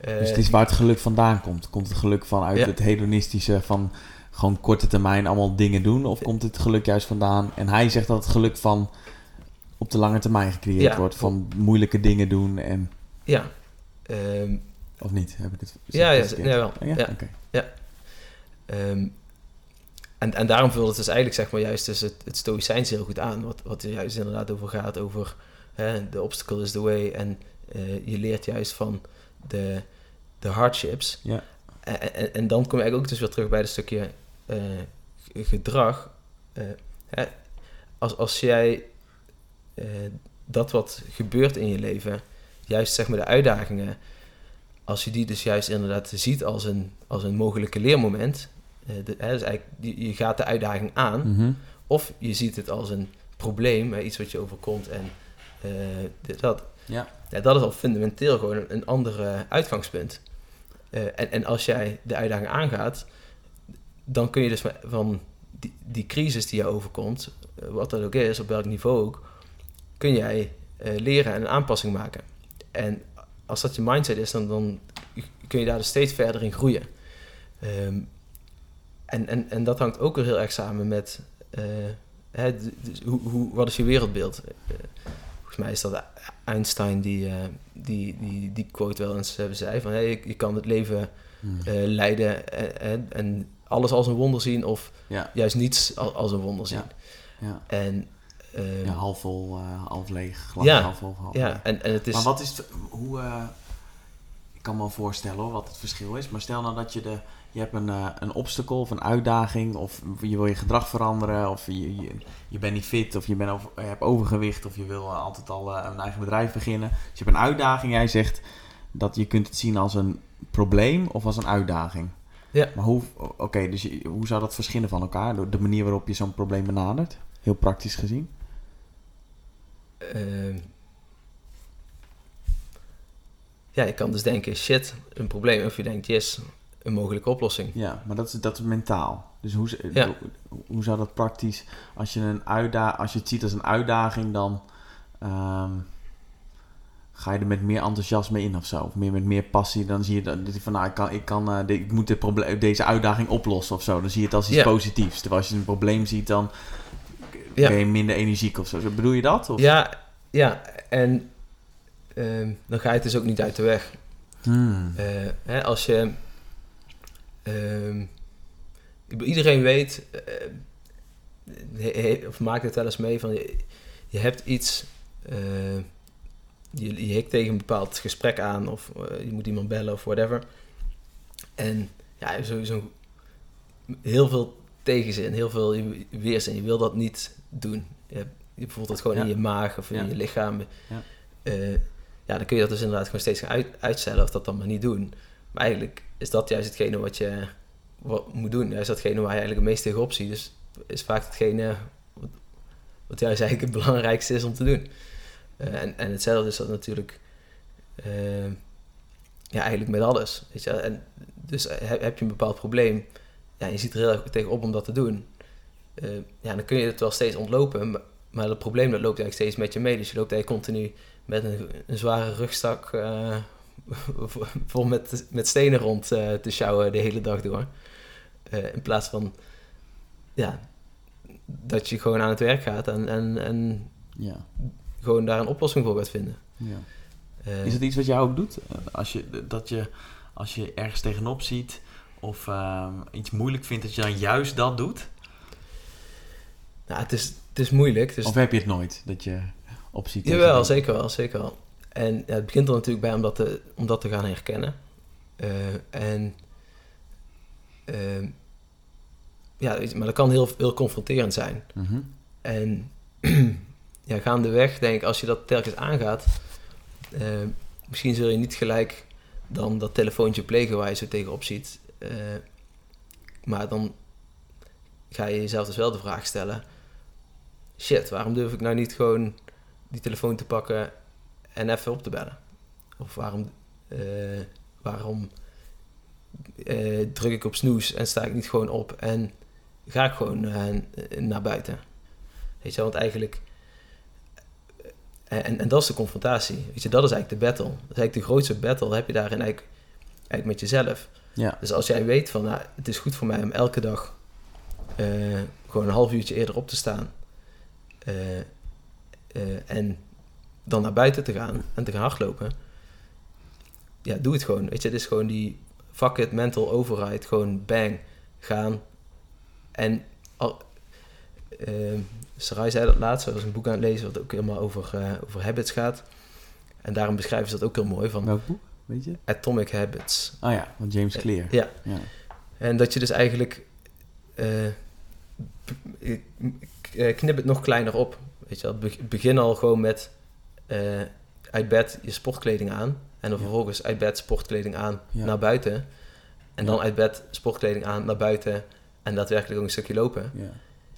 eh, Dus het is waar het geluk vandaan komt. Komt het geluk vanuit Ja. het hedonistische van gewoon korte termijn allemaal dingen doen? Of komt het geluk juist vandaan? En hij zegt dat het geluk van op de lange termijn gecreëerd Ja. wordt. Van moeilijke dingen doen en... ja. Ehm, Of niet? Heb ik het ja, ja, ja, wel. Oh, ja? Ja. Oké. Ehm, en, en daarom vult het dus eigenlijk zeg maar juist dus het, het stoïcijns heel goed aan. Wat, wat er juist inderdaad over gaat, over the obstacle is the way. En eh, je leert juist van de, de hardships. Ja. En, en, en dan kom je eigenlijk ook dus weer terug bij het stukje eh, gedrag. Eh, hè, als, als jij eh, dat wat gebeurt in je leven, juist zeg maar de uitdagingen, als je die dus juist inderdaad ziet als een, als een mogelijke leermoment, de, hè, dus eigenlijk, je gaat de uitdaging aan, Mhm. of je ziet het als een probleem, hè, iets wat je overkomt en dit, dat. Ja. Ja, dat is al fundamenteel gewoon een, een ander uitgangspunt. En, en als jij de uitdaging aangaat, dan kun je dus van die, die crisis die je overkomt, eh, wat dat ook is, op welk niveau ook, kun jij eh, leren en een aanpassing maken. En als dat je mindset is, dan, dan kun je daar dus steeds verder in groeien. Ehm, en, en, en dat hangt ook weer heel erg samen met eh, hè, dus hoe, hoe, wat is je wereldbeeld? Volgens mij is dat Einstein die, die, die, die quote wel eens zei van hey, je, je kan het leven eh, leiden en, en, en alles als een wonder zien of ja. juist niets als, als een wonder zien. Ja. Ja. En eh, ja, half vol, eh, half leeg. Glas Ja. half vol, half ja, leeg. en, en het is... Maar wat is het, hoe, eh, ik kan me wel voorstellen hoor, wat het verschil is. Maar stel nou dat je de, je hebt een, eh, een obstacle of een uitdaging, of je wil je gedrag veranderen, of je, je, je bent niet fit, of je, bent over, je hebt overgewicht, of je wil altijd al een eigen bedrijf beginnen. Dus je hebt een uitdaging, jij zegt dat je kunt het zien als een probleem of als een uitdaging. Ja. Maar hoe, oké, dus je- hoe zou dat verschillen van elkaar, door de manier waarop je zo'n probleem benadert? Heel praktisch gezien. Ehm, ja, je kan dus denken, shit, een probleem. Of je denkt, yes, een mogelijke oplossing. Ja, maar dat is, dat is mentaal. Dus hoe, Ja. hoe, hoe zou dat praktisch... Als je, een uitda als je het ziet als een uitdaging, dan... ehm, ga je er met meer enthousiasme in of zo? Of meer, met meer passie, dan zie je dat, van... Nou, ik, kan, ik, kan, eh, ik moet dit probleem, deze uitdaging oplossen of zo. Dan zie je het als iets positiefs. Terwijl als je een probleem ziet, dan Ja. ben je minder energiek of zo. Bedoel je dat? Of? Ja, ja, en ehm, dan ga je het dus ook niet uit de weg. Hmm. Eh, hè, als je... ehm, iedereen weet... eh, of maakt het wel eens mee van je, je hebt iets, je, je hikt tegen een bepaald gesprek aan of eh, je moet iemand bellen of whatever. En ja, je hebt sowieso heel veel tegenzin, heel veel weerzin. Je wil dat niet doen. Je, hebt- je voelt het gewoon Ja. in je maag of in Ja. je lichaam. Ja. Eh, ja, dan kun je dat dus inderdaad gewoon steeds gaan uit, uitstellen of dat dan maar niet doen. Maar eigenlijk is dat juist hetgene wat je wat moet doen. Juist datgene waar je eigenlijk het meest tegenop ziet. Dus is vaak hetgene wat, wat juist eigenlijk het belangrijkste is om te doen. Eh, en, en hetzelfde is dat natuurlijk eh, ja, eigenlijk met alles. Weet je? En dus heb, heb je een bepaald probleem, ja, je ziet er heel erg tegenop om dat te doen. eh, ja, dan kun je het wel steeds ontlopen, maar, het probleem dat loopt eigenlijk steeds met je mee. Dus je loopt eigenlijk continu met een, zware rugzak eh, vol met, met stenen rond eh, te sjouwen de hele dag door. Eh, in plaats van ja, dat je gewoon aan het werk gaat en, en, en Ja. Gewoon daar een oplossing voor gaat vinden. ja. Eh, Is het iets wat jij ook doet? Eh, Als je, dat je, als je ergens tegenop ziet of ehm, iets moeilijk vindt, dat je dan juist dat doet? nou, het, is, het is moeilijk. Dus Of heb je het nooit, dat je op ziet? Jawel, zeker wel, zeker wel. En ja, het begint er natuurlijk bij om dat te, om dat te gaan herkennen. Eh, en ehm, ja, maar dat kan heel, heel confronterend zijn. Mhm. En ja, gaandeweg denk ik, als je dat telkens aangaat, eh, misschien zul je niet gelijk dan dat telefoontje plegen waar je zo tegenop ziet. Eh, maar dan ga je jezelf dus wel de vraag stellen: shit, waarom durf ik nou niet gewoon die telefoon te pakken en even op te bellen? Of waarom, eh, waarom druk ik op snoes en sta ik niet gewoon op en ga ik gewoon naar buiten? Weet je, want eigenlijk. Eh, En, en dat is de confrontatie. Weet je, dat is eigenlijk de battle. Dat is eigenlijk de grootste battle. Heb je daarin eigenlijk, eigenlijk met jezelf. Ja. Dus als jij weet van, nou, het is goed voor mij om elke dag eh, gewoon een half uurtje eerder op te staan. eh, en dan naar buiten te gaan en te gaan hardlopen. Ja, doe het gewoon. Weet je, het is gewoon die fuck it mental override. Gewoon bang, gaan. En al, eh, Sarai zei dat laatst, ze was een boek aan het lezen wat ook helemaal over, eh, over habits gaat. En daarom beschrijven ze dat ook heel mooi van Welk boek, weet je? Atomic Habits. Oh ja, van James Clear. Ja. ja. En dat je dus eigenlijk eh, knip het nog kleiner op. Weet je wel, Be- begin al gewoon met eh, uit bed je sportkleding aan. En dan vervolgens uit bed sportkleding aan Ja. naar buiten. En dan uit bed sportkleding aan naar buiten. En daadwerkelijk ook een stukje lopen. Ja.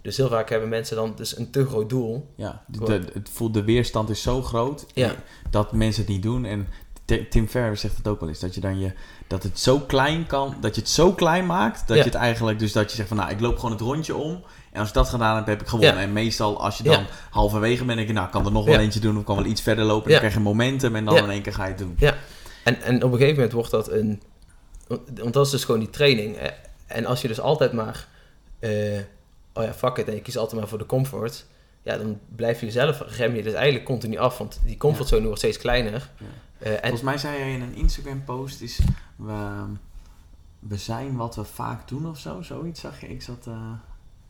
Dus heel vaak hebben mensen dan dus een te groot doel. Ja, de, het voelt, de weerstand is zo groot Ja. dat mensen het niet doen. En Ti- Tim Ferriss zegt het ook wel eens, dat je dan je, dat het zo klein kan, dat je het zo klein maakt, dat Ja. je het eigenlijk, dus dat je zegt van nou, ik loop gewoon het rondje om. En als ik dat gedaan heb, heb ik gewonnen. Ja. En meestal als je Ja. dan halverwege bent, denk je nou, kan er nog wel Ja. eentje doen of kan wel iets verder lopen. Ja. Dan krijg je momentum en dan Ja. in één keer ga je het doen. En, en op een gegeven moment wordt dat een... Want dat is dus gewoon die training. Eh, En als je dus altijd maar... eh, oh ja, fuck it. En je kiest altijd maar voor de comfort. Ja, dan blijf je zelf... Rem je dus eigenlijk continu af. Want die comfortzone wordt steeds kleiner. Eh, en, Volgens mij zei jij in een Instagram post is, we, we zijn wat we vaak doen of zo, zoiets zag je. Ik zat... eh,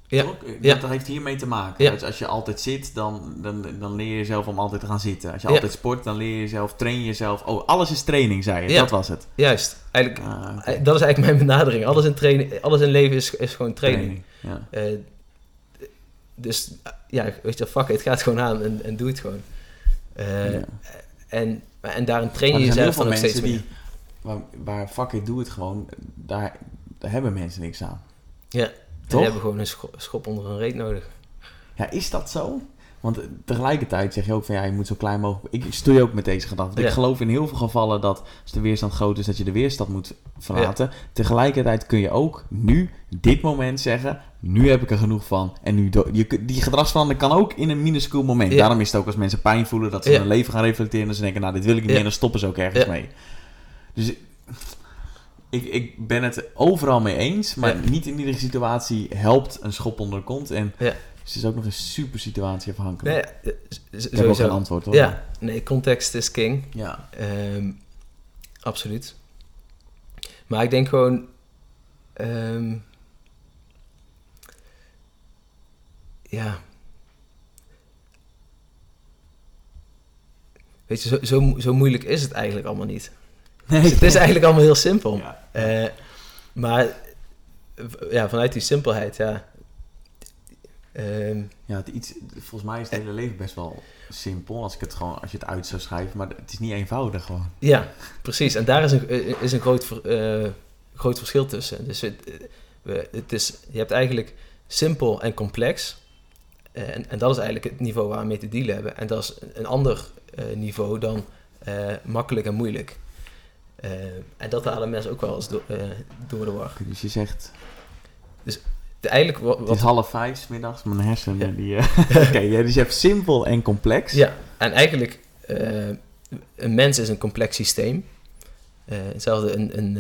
Ja, ja. Dat heeft hiermee te maken. Ja. Dus als je altijd zit, dan, dan, dan leer je jezelf om altijd te gaan zitten. Als je Ja. altijd sport, dan leer je jezelf, train je jezelf. Oh, alles is training, zei je. Ja. Dat was het. Juist. Eigenlijk, Ah, eh, dat is eigenlijk mijn benadering. Alles in, training, alles in leven is, is gewoon training. Ja. Dus ja, weet je, fuck het gewoon aan en, en doe het gewoon. Eh, Ja. en, en daarin train je jezelf dan ook steeds meer. die, waar, waar fuck it, doe het gewoon, daar, daar hebben mensen niks aan. Ja. Toch? Die hebben gewoon een scho- schop onder een reet nodig. Ja, is dat zo? Want eh, tegelijkertijd zeg je ook van ja, je moet zo klein mogelijk. Ik stoei ook met deze gedachte. Ik geloof in heel veel gevallen dat als de weerstand groot is, dat je de weerstand moet verlaten. Tegelijkertijd kun je ook nu, dit moment zeggen: nu heb ik er genoeg van. En nu je, die gedragsverandering kan ook in een minuscuul moment. Ja. Daarom is het ook als mensen pijn voelen dat ze Ja. hun leven gaan reflecteren en ze denken: nou, dit wil ik niet meer, dan stoppen ze ook ergens mee. Dus ik, ik ben het overal mee eens, maar niet in iedere situatie helpt een schop onder de kont. En Ja. het is ook nog een super situatie afhankelijk. Nee, eh, Ik heb ook geen antwoord hoor. Ja, nee, context is king. Ja. Ehm, absoluut. Maar ik denk gewoon... ehm, ja. Weet je, zo, zo, zo moeilijk is het eigenlijk allemaal niet. Nee, Dus het is eigenlijk allemaal heel simpel. Ja. Eh, maar ja, vanuit die simpelheid, ja. Ehm, Ja, het iets, volgens mij is het hele leven best wel simpel als, ik het gewoon, als je het uit zou schrijven. Maar het is niet eenvoudig gewoon. ja, precies. En daar is een, eh, is een groot, eh, groot verschil tussen. Dus het, eh, het is, je hebt eigenlijk simpel en complex. En, en dat is eigenlijk het niveau waar we mee te dealen hebben. En dat is een- ander eh, niveau dan eh, makkelijk en moeilijk. Eh, en dat halen mensen ook wel eens door, door de war. Dus je zegt, De, eigenlijk wat, het is half vijf 's middags, mijn hersenen Ja. die... Oké, ja, dus je hebt simpel en complex. Ja, en eigenlijk, een mens is een complex systeem. Eh, hetzelfde, een, een,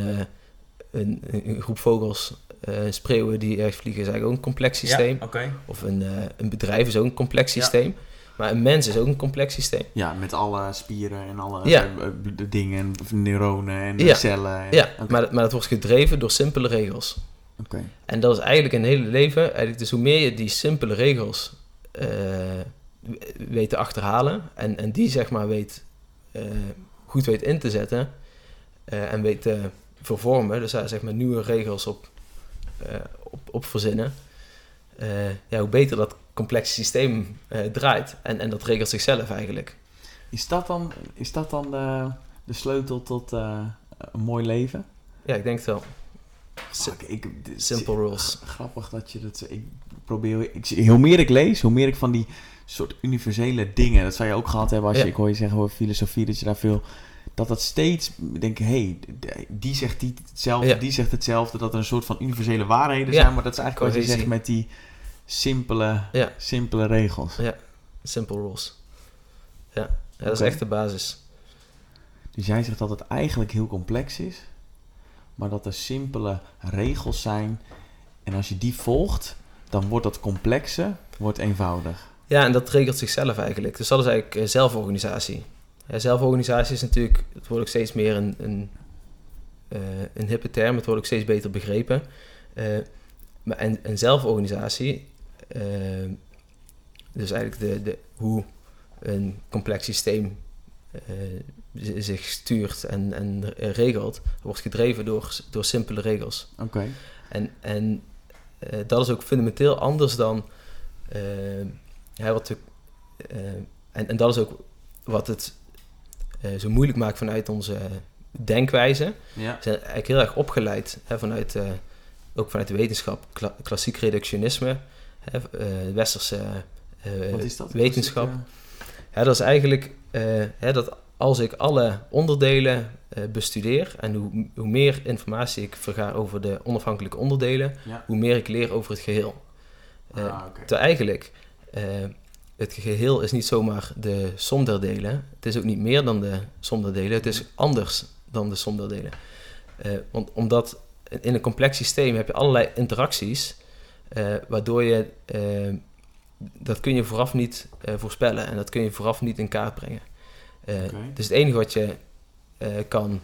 een, een groep vogels, eh, spreeuwen die ergens vliegen, is eigenlijk ook een complex systeem. oké. Of een, eh, een bedrijf is ook een complex Ja. systeem. Maar een mens is ook een complex systeem. Ja, met alle spieren en alle Ja. eh, dingen, en neuronen en Ja. cellen. En, Ja, maar, maar dat wordt gedreven door simpele regels. Oké. En dat is eigenlijk een hele leven. Eigenlijk dus hoe meer je die simpele regels eh, weet te achterhalen en, en die zeg maar weet, eh, goed weet in te zetten eh, en weet te vervormen, dus daar zeg maar nieuwe regels op, op, op verzinnen, eh, ja, hoe beter dat complexe systeem eh, draait. En, en dat regelt zichzelf eigenlijk. Is dat dan, is dat dan de, de sleutel tot eh, een mooi leven? Ja, ik denk het wel. Ik, dit- simple rules. Grappig dat je dat... Ik probeer... Ik, hoe meer ik lees, hoe meer ik van die soort universele dingen... Dat zou je ook gehad hebben als je... Ik hoor je zeggen over filosofie, dat je daar veel... Dat dat steeds... Denk hé, hey, die zegt die hetzelfde, Ja. die zegt hetzelfde. Dat er een soort van universele waarheden Ja. zijn. Maar dat is eigenlijk wat je zegt met die simpele, Ja. simpele regels. Simple rules. Ja, ja dat is echt de basis. Dus jij zegt dat het eigenlijk heel complex is, maar dat er simpele regels zijn. En als je die volgt, dan wordt dat complexe wordt eenvoudig. Ja, en dat regelt zichzelf eigenlijk. Dus dat is eigenlijk eh, zelforganisatie. Ja, zelforganisatie is natuurlijk, het wordt ook steeds meer een, een, eh, een hippe term, het wordt ook steeds beter begrepen. Eh, maar en, en zelforganisatie, eh, dus eigenlijk de, de, hoe een complex systeem zich stuurt en, en regelt, wordt gedreven door, door simpele regels. Oké. En, en dat is ook fundamenteel anders dan ja, wat de, en, en dat is ook wat het eh, zo moeilijk maakt vanuit onze denkwijze. Ja. We zijn eigenlijk heel erg opgeleid hè, vanuit, eh, ook vanuit de wetenschap, kla- klassiek reductionisme, hè, eh, westerse dat? wetenschap. Ja, dat is eigenlijk hè, dat als ik alle onderdelen bestudeer en hoe, hoe meer informatie ik verga over de onafhankelijke onderdelen, ja. hoe meer ik leer over het geheel. Ah. Terwijl eigenlijk, het geheel is niet zomaar de som der delen. Het is ook niet meer dan de som der delen. Het is anders dan de som der delen. Eh, want omdat in een complex systeem heb je allerlei interacties, eh, waardoor je, eh, dat kun je vooraf niet voorspellen en dat kun je vooraf niet in kaart brengen. Dus het enige wat je kan,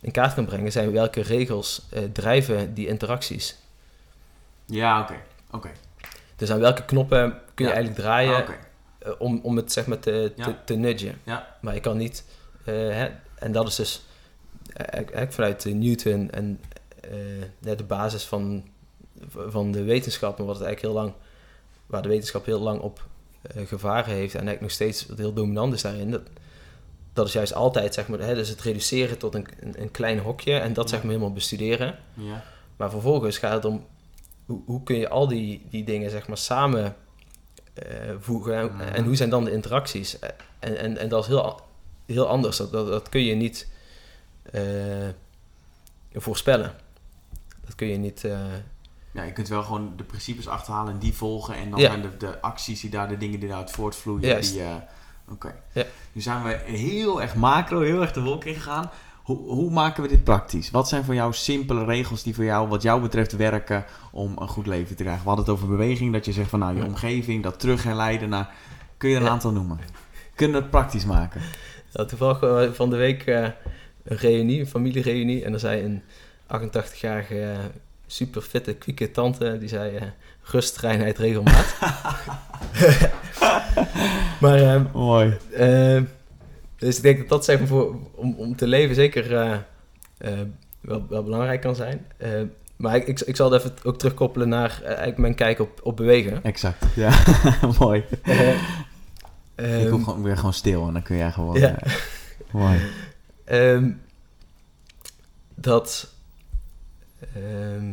in kaart kan brengen zijn welke regels drijven die interacties. Ja, oké. Oké. Dus aan welke knoppen kun je Ja. eigenlijk draaien Ah, eh, om, om het zeg maar te, te, nudgen. Maar je kan niet, eh, hè, en dat is dus eigenlijk vanuit eh, Newton en ja, de basis van, van de wetenschap, en wat het eigenlijk heel lang, waar de wetenschap heel lang op eh, gevaren heeft en eigenlijk nog steeds wat heel dominant is daarin. Dat, dat is juist altijd, zeg maar, hè, dus het reduceren tot een, een, een klein hokje en dat Ja. zeg maar helemaal bestuderen. Ja. Maar vervolgens gaat het om hoe, hoe kun je al die, die dingen zeg maar samen eh, voegen en, Mhm. en hoe zijn dan de interacties? En, en, en dat is heel, heel anders. Dat, dat, dat kun je niet eh, voorspellen. Dat kun je niet. eh, ja, je kunt wel gewoon de principes achterhalen en die volgen. En dan Ja. zijn de, de acties die daar, de dingen die daaruit voortvloeien. Die, Oké. Ja. Nu zijn we heel erg macro, heel erg de wolk ingegaan. Hoe, hoe maken we dit praktisch? Wat zijn voor jou simpele regels die voor jou, wat jou betreft, werken om een goed leven te krijgen? We hadden het over beweging, dat je zegt van nou, je omgeving, dat terug herleiden naar... Kun je er een Ja. aantal noemen? Kunnen we het praktisch maken? ja, toevallig eh, van de week eh, een reunie, een familiereunie. En er zei een 88-jarige super fitte, kwieke tante. Die zei eh, rust, reinheid, regelmaat. maar Mooi. Dus ik denk dat dat zeg voor, om, om te leven zeker eh, eh, wel, wel belangrijk kan zijn. Eh, maar ik, ik, ik zal het even ook terugkoppelen naar eigenlijk mijn kijk op, op bewegen. Exact. Ja, mooi. Ik ehm, hoef gewoon weer gewoon stil en dan kun jij gewoon... Ja. mooi. Ehm, dat. ehm,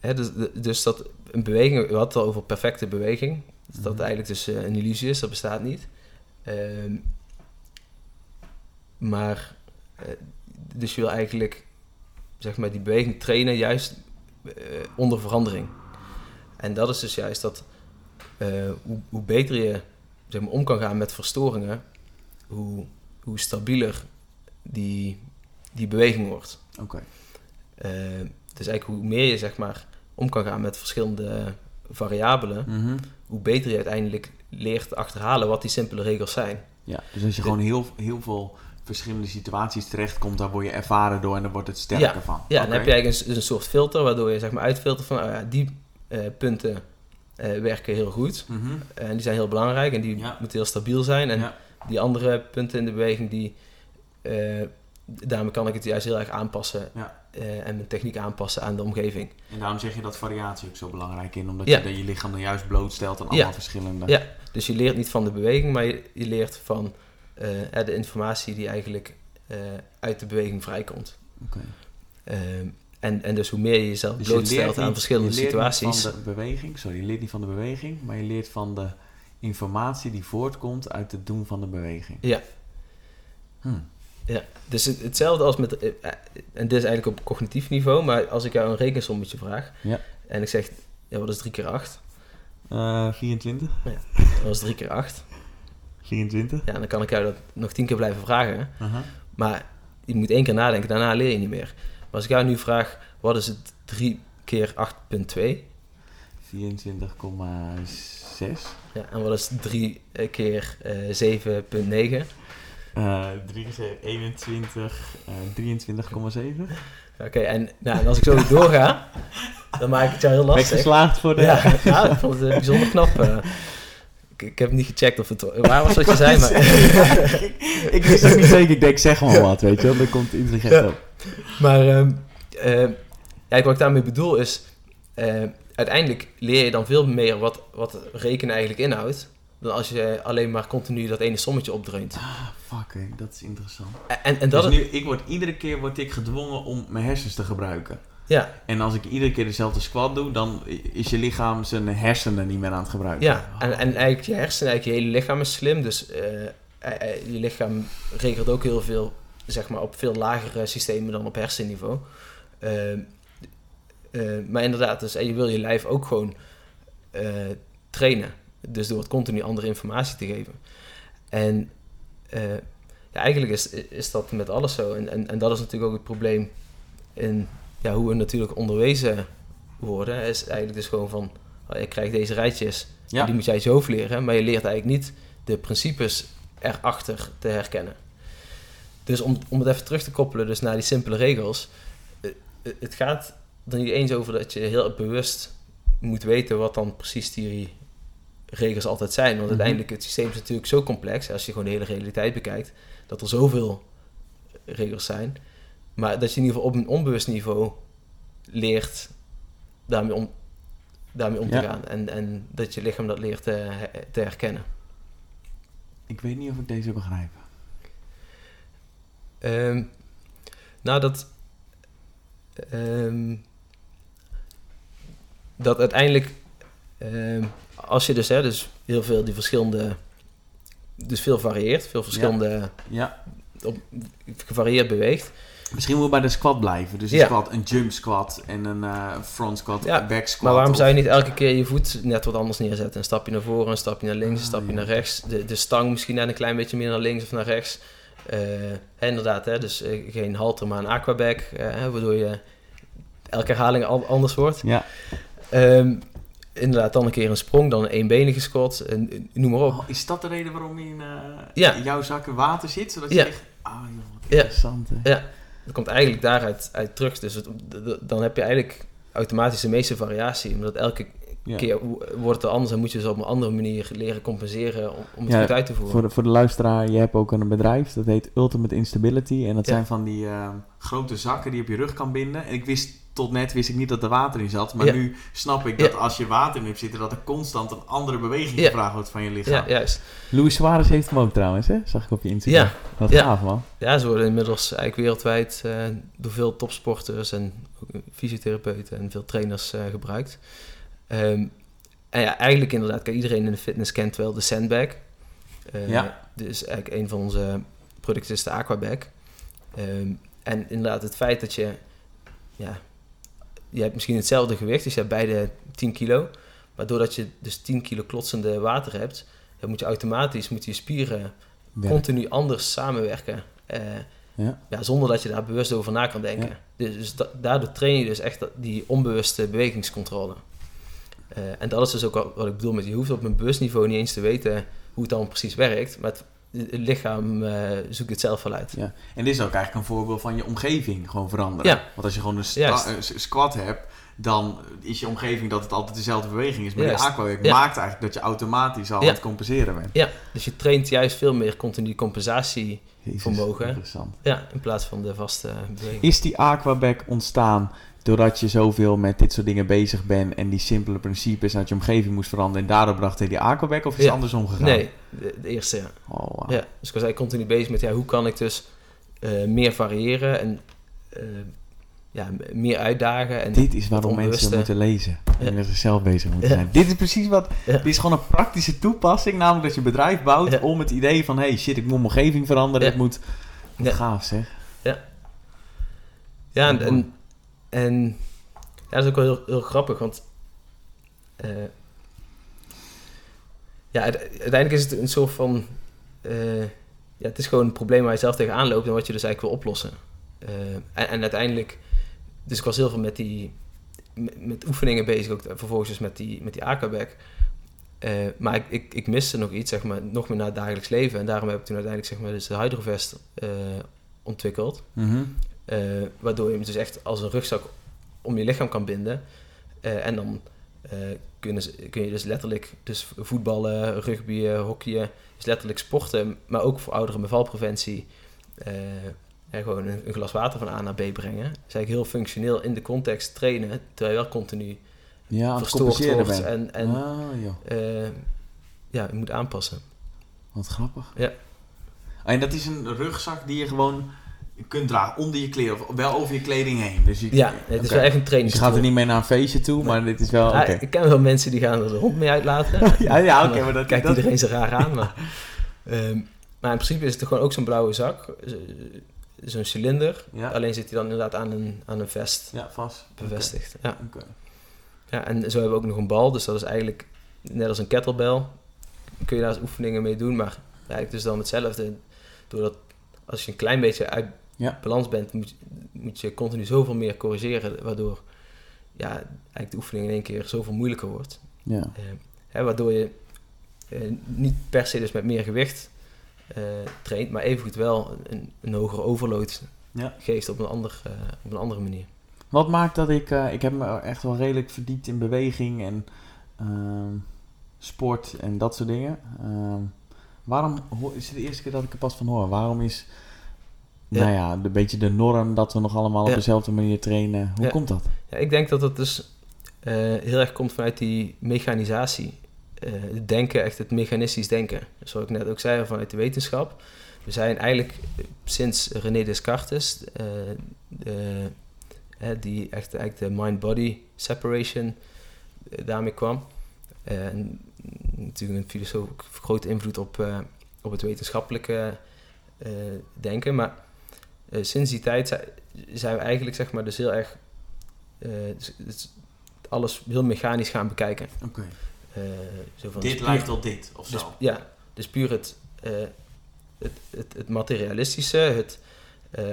hè, dus, dus dat een beweging, we hadden het al over perfecte beweging. Dat dat eigenlijk dus eh, een illusie is, dat bestaat niet. Ehm, maar, eh, dus je wil eigenlijk, zeg maar, die beweging trainen juist eh, onder verandering. En dat is dus juist dat, hoe, hoe beter je zeg maar, om kan gaan met verstoringen, hoe, hoe stabieler die, die beweging wordt. Oké. Dus eigenlijk hoe meer je zeg maar, om kan gaan met verschillende variabelen, Mhm. hoe beter je uiteindelijk leert te achterhalen wat die simpele regels zijn. Ja, dus als je gewoon heel, heel veel verschillende situaties terechtkomt, daar word je ervaren door en dan wordt het sterker van. Ja, dan heb je eigenlijk een, een soort filter waardoor je zeg maar, uitfiltert van oh ja, die eh, punten eh, werken heel goed. Mhm. En die zijn heel belangrijk en die Ja. moeten heel stabiel zijn. En Ja. die andere punten in de beweging, die, eh, daarmee kan ik het juist heel erg aanpassen. Eh, en mijn techniek aanpassen aan de omgeving. En daarom zeg je dat variatie ook zo belangrijk in, omdat Ja. je je lichaam dan juist blootstelt aan Ja. allemaal verschillende... Ja. Dus je leert niet van de beweging, maar je, je leert van eh, de informatie die eigenlijk eh, uit de beweging vrijkomt. Oké. Ehm, en, en dus hoe meer je jezelf Dus je blootstelt aan verschillende je leert situaties. Niet van de beweging, sorry, je leert niet van de beweging, maar je leert van de informatie die voortkomt uit het doen van de beweging. Ja. Hm. Dus het- hetzelfde als met, eh, eh, en dit is eigenlijk op cognitief niveau, maar als ik jou een rekensommetje vraag Ja. en ik zeg, ja, wat is 3 keer 8? Eh, 24? Dat is 3 keer 8. 24? Ja, dan kan ik jou dat nog 10 keer blijven vragen. Aha. Maar je moet één keer nadenken, daarna leer je niet meer. Maar als ik jou nu vraag, wat is het 3 keer 8.2? 24,6. Ja, en wat is 3 keer eh, 7.9? Eh 3 keer 21, eh 23,7. Oké, en, nou, en als ik zo doorga, dan maak ik het jou heel Ben lastig. geslaagd voor de... Ja, ja, ik vond het eh, bijzonder knap. eh. ik, ik heb niet gecheckt of het waar was wat je zei, maar... ik, ik wist ook niet zeker. Ik denk, zeg maar wat, weet je wel. Dan komt het intelligent Ja. op. Maar ehm, ja, wat ik daarmee bedoel is, uiteindelijk leer je dan veel meer wat, wat rekenen eigenlijk inhoudt, dan als je alleen maar continu dat ene sommetje opdreunt. Ah, fuck, hè, dat is interessant. En, en dat dus nu, ik word, iedere keer word ik gedwongen om mijn hersens te gebruiken. ja, En als ik iedere keer dezelfde squat doe, dan is je lichaam zijn hersenen niet meer aan het gebruiken. ja. En, en eigenlijk je hersenen, eigenlijk je hele lichaam is slim, dus eh, eh, eh, je lichaam regelt ook heel veel, zeg maar, op veel lagere systemen dan op hersenniveau. Eh, maar inderdaad, dus, en je wil je lijf ook gewoon trainen. Dus door het continu andere informatie te geven. En eh, ja, eigenlijk is, is dat met alles zo. En, en, en dat is natuurlijk ook het probleem in ja, hoe we natuurlijk onderwezen worden. Is eigenlijk dus gewoon van, oh, je krijgt deze rijtjes, Ja. die moet jij zo leren. Maar je leert eigenlijk niet de principes erachter te herkennen. Dus om, om het even terug te koppelen dus naar die simpele regels. eh, eh, Het gaat er niet eens over dat je heel bewust moet weten wat dan precies die regels altijd zijn. Want Mhm. uiteindelijk, het systeem is natuurlijk zo complex, als je gewoon de hele realiteit bekijkt, dat er zoveel regels zijn. Maar dat je in ieder geval op een onbewust niveau leert daarmee om, daarmee om Ja. te gaan. En, en dat je lichaam dat leert te, te herkennen. Ik weet niet of ik deze begrijp. Ehm, nou, dat. ehm, dat uiteindelijk. ehm, als je dus, hè, dus heel veel die verschillende. Dus veel varieert, veel verschillende. Ja. Op, gevarieerd beweegt. Misschien moet we bij de squat blijven. Dus een Ja. squat, een jump squat en een eh, front squat, Ja, back squat. Maar waarom of- zou je niet elke keer je voet net wat anders neerzetten? Een stapje naar voren, een stapje naar links, een Ah, stapje ja. naar rechts. De, de stang misschien net een klein beetje meer naar links of naar rechts. Hè, inderdaad, hè, dus eh, geen halter, maar een aquaback. waardoor je elke herhaling al- anders wordt. Ja. Ehm, inderdaad, dan een keer een sprong, dan een eenbenige squat, en, noem maar op. Oh, is dat de reden waarom in, eh, Ja. in jouw zakken water zit? Zodat je Ja. echt... Ah joh, wat Ja. interessant hè? Ja. dat komt eigenlijk daaruit uit terug. Dus het, dan heb je eigenlijk automatisch de meeste variatie. Omdat elke ja. keer wordt het anders en moet je ze op een andere manier leren compenseren om, om het goed uit te voeren. Voor de, voor de luisteraar, je hebt ook een bedrijf dat heet Ultimate Instability. En dat zijn van die uh, grote zakken die je op je rug kan binden. En ik wist tot net wist ik niet dat er water in zat. Maar nu snap ik dat als je water in hebt zitten, dat er constant een andere beweging gevraagd wordt van je lichaam. Ja, juist. Louis Suarez heeft hem ook trouwens, hè? Zag ik op je Instagram. Ja. Wat gaaf, man. Ja, ze worden inmiddels eigenlijk wereldwijd uh, door veel topsporters en fysiotherapeuten en veel trainers uh, gebruikt. Um, en ja, eigenlijk inderdaad, kijk, iedereen in de fitness kent wel de Sandbag. Uh, ja. Dus eigenlijk een van onze producten is de Aquabag. Um, en inderdaad, het feit dat je ja, je hebt misschien hetzelfde gewicht, dus je hebt beide 10 kilo. Maar doordat je dus 10 kilo klotsende water hebt, dan moet je automatisch moet je spieren continu anders samenwerken. Uh, ja. ja. zonder dat je daar bewust over na kan denken. Dus, dus daardoor train je dus echt die onbewuste bewegingscontrole. Uh, en dat is dus ook wat ik bedoel met je hoeft op een bewust niet eens te weten hoe het dan precies werkt. Maar het, het lichaam uh, zoekt het zelf wel uit. Ja. En dit is ook eigenlijk een voorbeeld van je omgeving gewoon veranderen. Ja. Want als je gewoon een, squat hebt, dan is je omgeving dat het altijd dezelfde beweging is. Maar juist. die aquawerk maakt eigenlijk dat je automatisch al aan het compenseren bent. Ja, dus je traint juist veel meer continu compensatievermogen. Interessant. Ja, in plaats van de vaste beweging. Is die aquaback ontstaan doordat je zoveel met dit soort dingen bezig bent en die simpele principes uit je omgeving moest veranderen en daardoor bracht hij die aquaback of is het andersom gegaan? Nee, de, eerste ja. Oh, wow. ja. Dus ik was eigenlijk continu bezig met ja, hoe kan ik dus uh, meer variëren en uh, ja, meer uitdagen. En dit is waarom mensen moeten lezen en met zichzelf bezig moeten zijn. Dit is precies wat, dit is gewoon een praktische toepassing, namelijk dat je bedrijf bouwt om het idee van hey shit, ik moet mijn omgeving veranderen, ik moet... Gaaf zeg. Ja. Ja, en, en en ja, dat is ook wel heel, heel grappig, want uh, ja, uiteindelijk is het een soort van... Uh, ja, het is gewoon een probleem waar je zelf tegenaan loopt en wat je dus eigenlijk wil oplossen. Uh, en, en, uiteindelijk... Dus ik was heel veel met die... Met, oefeningen bezig, ook vervolgens dus met die, met die maar ik, ik, ik miste nog iets, zeg maar, nog meer naar het dagelijks leven. En daarom heb ik toen uiteindelijk zeg maar, dus de Hydrovest ontwikkeld. Mm waardoor je hem dus echt als een rugzak om je lichaam kan binden. Uh, en dan uh, kun, kun je dus letterlijk dus voetballen, rugby, hockeyen, dus letterlijk sporten, maar ook voor ouderen met valpreventie. en gewoon een, glas water van A naar B brengen. Dus eigenlijk heel functioneel in de context trainen, terwijl je wel continu ja, verstoord wordt en, en ah, ja, je moet aanpassen. Wat grappig. Ja. En dat is een rugzak die je gewoon kunt dragen onder je kleren of wel over je kleding heen. Dus je, ja, het is wel echt een training. Je gaat er niet mee naar een feestje toe, maar dit is wel. Ja, Ik ken wel mensen die gaan er de hond mee uitlaten. ja, ja oké, maar dat kijkt iedereen ze raar aan. Maar, um, maar in principe is het gewoon ook zo'n blauwe zak, zo'n cilinder. Ja. Alleen zit hij dan inderdaad aan een, aan een vest. Ja, vast. Bevestigd. Ja. Okay. ja, en zo hebben we ook nog een bal, dus dat is eigenlijk net als een kettlebell. Kun je daar oefeningen mee doen, maar eigenlijk dus dan hetzelfde. Doordat als je een klein beetje uit ja. balans bent, moet, moet je continu zoveel meer corrigeren, waardoor ja, eigenlijk de oefening in één keer zoveel moeilijker wordt. Ja. Uh, hè, waardoor je uh, niet per se dus met meer gewicht uh, traint, maar evengoed wel een, een hogere overload ja. geeft op een, ander, op een andere manier. Wat maakt dat ik, ik heb me echt wel redelijk verdiept in beweging en ehm, sport en dat soort dingen. Ehm, waarom is het de eerste keer dat ik er pas van hoor? Waarom is nou ja, een beetje de norm dat we nog allemaal op dezelfde manier trainen. Hoe komt dat? Ja, ik denk dat het dus uh, heel erg komt vanuit die mechanisatie. Uh, het denken, echt het mechanistisch denken. Zoals ik net ook zei, vanuit de wetenschap. We zijn eigenlijk sinds René Descartes, uh, de, die echt eigenlijk de mind-body separation daarmee kwam. En natuurlijk een filosoof grote invloed op, op het wetenschappelijke denken. Maar eh, sinds die tijd zijn we eigenlijk zeg maar dus heel erg uh, dus, alles heel mechanisch gaan bekijken. Oké. Okay. dit lijkt op dit, of dus, zo? Ja, dus puur het, het, het, het, materialistische, het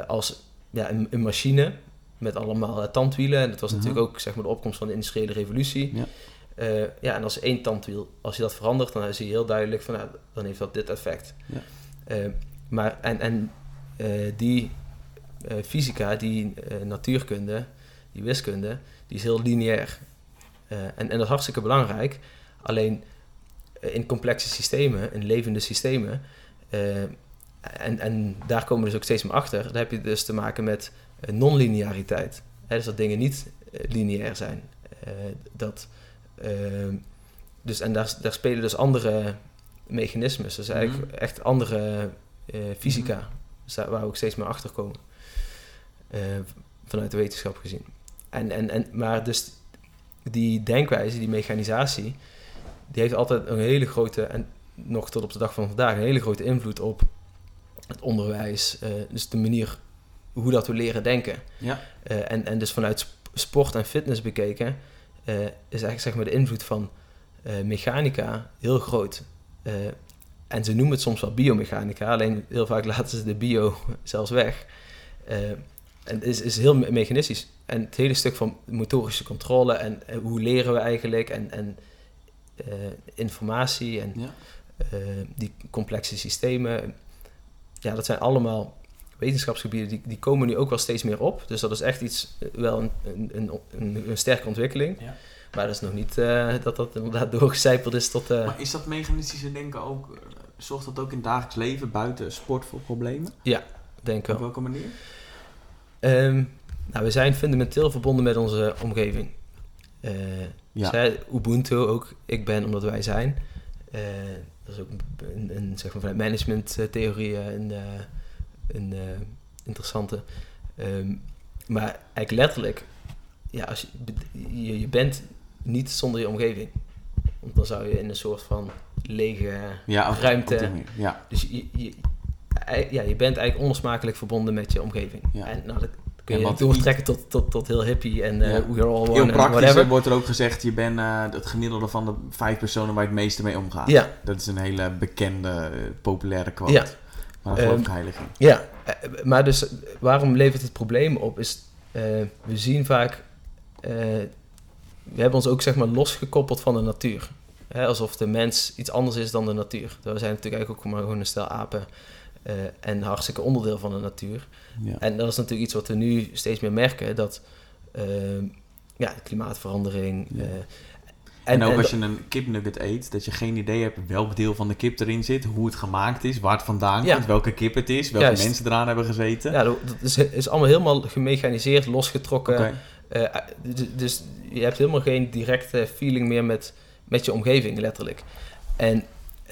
als ja, een, een, machine met allemaal tandwielen. En dat was mhm. natuurlijk ook zeg maar, de opkomst van de industriële revolutie. Ja. Uh, ja, en als één tandwiel, als je dat verandert, dan zie je heel duidelijk van, nou, dan heeft dat dit effect. Ja. Uh, maar, en, en uh, die eh, fysica, die eh, natuurkunde, die wiskunde, die is heel lineair. Eh, en, en dat is hartstikke belangrijk. Alleen eh, in complexe systemen, in levende systemen, eh, en, en daar komen we dus ook steeds meer achter, dan heb je dus te maken met eh, non-lineariteit. Dus dat dingen niet eh, lineair zijn. Eh, dat, ehm, dus, en daar, daar spelen dus andere mechanismes. Dus eigenlijk echt andere eh, fysica, dus daar, waar we ook steeds meer achter komen. Eh, vanuit de wetenschap gezien. En, en, en, maar dus die denkwijze, die mechanisatie, die heeft altijd een hele grote, en nog tot op de dag van vandaag, een hele grote invloed op het onderwijs. eh, dus de manier hoe dat we leren denken. Ja. Eh, en, en dus vanuit sp- sport en fitness bekeken, is eigenlijk zeg maar de invloed van mechanica heel groot. En ze noemen het soms wel biomechanica, alleen heel vaak laten ze de bio zelfs weg. En het is, is heel me- mechanistisch. En het hele stuk van motorische controle en, eh, hoe leren we eigenlijk en, en eh, informatie en Ja. eh, die complexe systemen. Ja, dat zijn allemaal wetenschapsgebieden die, die komen nu ook wel steeds meer op. Dus dat is echt iets, wel een, een, een, sterke ontwikkeling. Ja. Maar dat is nog niet dat dat inderdaad doorgecijpeld is tot... Maar is dat mechanistische denken ook, zorgt dat ook in het dagelijks leven buiten sport voor problemen? denk ik Op wel. welke manier? Ehm, nou, we zijn fundamenteel verbonden met onze omgeving. Eh Ja. zij, Ubuntu ook, ik ben omdat wij zijn. Eh, dat is ook een, een zeg maar vanuit managementtheorie eh, een, een interessante. Ehm, maar eigenlijk letterlijk, ja, als je, je, je bent niet zonder je omgeving. Want dan zou je in een soort van lege Ja, ruimte. Ja. Dus je, ja, je bent eigenlijk onlosmakelijk verbonden met je omgeving. Ja. En nou, dat kun Ja, je want doortrekken tot, tot, tot heel hippie en eh Ja. we are all one Heel praktisch wordt er ook gezegd, je bent eh, het gemiddelde van de vijf personen waar je het meeste mee omgaat. Ja, Dat is een hele bekende, eh, populaire quote. Ja. Maar daar geloof Ehm, ik heilig in. ja, maar dus waarom levert het probleem op? Is we zien vaak, we hebben ons ook zeg maar losgekoppeld van de natuur. Alsof de mens iets anders is dan de natuur. We zijn natuurlijk eigenlijk ook maar gewoon een stel apen eh, en hartstikke onderdeel van de natuur. Ja. En dat is natuurlijk iets wat we nu steeds meer merken, dat eh, ja, klimaatverandering. Ja. eh, En, ook en- als je een kipnugget eet, dat je geen idee hebt welk deel van de kip erin zit, hoe het gemaakt is, waar het vandaan Ja. komt, welke kip het is, welke Juist. mensen eraan hebben gezeten. ja, dat is, is allemaal helemaal gemechaniseerd, losgetrokken. Eh, d- dus je hebt helemaal geen directe feeling meer met, met je omgeving, letterlijk. En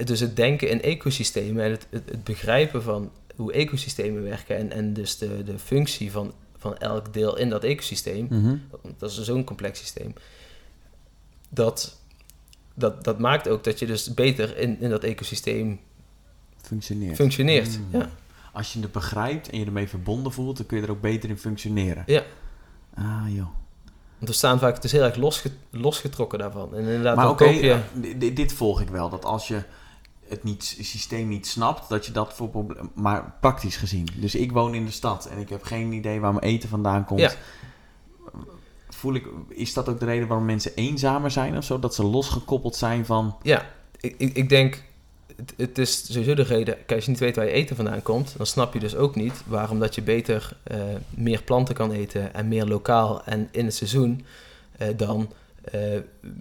dus het denken in ecosystemen en het, het, het begrijpen van hoe ecosystemen werken en, en dus de, de functie van, van elk deel in dat ecosysteem, Mhm. dat is zo'n complex systeem, dat, dat, dat maakt ook dat je dus beter in, in dat ecosysteem Functioneert. functioneert. Mm. Ja. Als je het begrijpt en je ermee verbonden voelt, dan kun je er ook beter in functioneren. Ja. Ah joh. Want we staan vaak dus heel erg losge, losgetrokken daarvan. En inderdaad, Maar oké, je... eh, di- di- dit volg ik wel. Dat als je het, niet, het systeem niet snapt, dat je dat voor probleem... Maar praktisch gezien. Dus ik woon in de stad en ik heb geen idee waar mijn eten vandaan komt. Ja. Voel ik, is dat ook de reden waarom mensen eenzamer zijn of zo? Dat ze losgekoppeld zijn van... Ja, ik, ik, ik denk, het, het is sowieso de reden, kijk, als je niet weet waar je eten vandaan komt, dan snap je dus ook niet waarom dat je beter eh, meer planten kan eten en meer lokaal en in het seizoen eh, dan eh,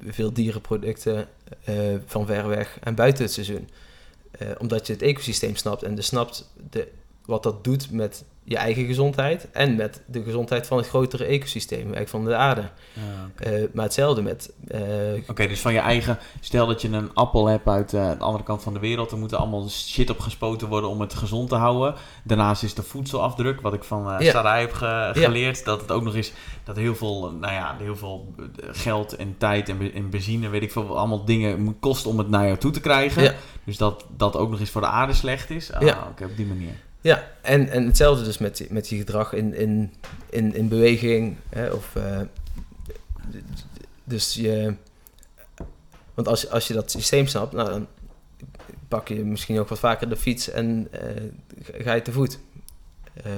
veel dierenproducten van ver weg en buiten het seizoen. Eh, omdat je het ecosysteem snapt en dus snapt de, wat dat doet met je eigen gezondheid en met de gezondheid van het grotere ecosysteem, eigenlijk van de aarde. Eh, maar hetzelfde met eh, Oké, dus van je eigen... Stel dat je een appel hebt uit eh, de andere kant van de wereld. Er moet er allemaal shit op gespoten worden om het gezond te houden. Daarnaast is de voedselafdruk, wat ik van Ja. Sarai heb ge- Ja. geleerd. Dat het ook nog is dat heel veel, nou ja, heel veel geld en tijd en, be- en benzine, weet ik veel, allemaal dingen moet kosten om het naar jou toe te krijgen. Ja. Dus dat dat ook nog eens voor de aarde slecht is. Ah, Ja. oké, op die manier. Ja, en, en hetzelfde dus met, met je gedrag in, in, in, in beweging. Hè, of, eh, dus je... Want als, je- als je dat systeem snapt, nou, dan pak je misschien ook wat vaker de fiets en eh, ga je te voet. Eh,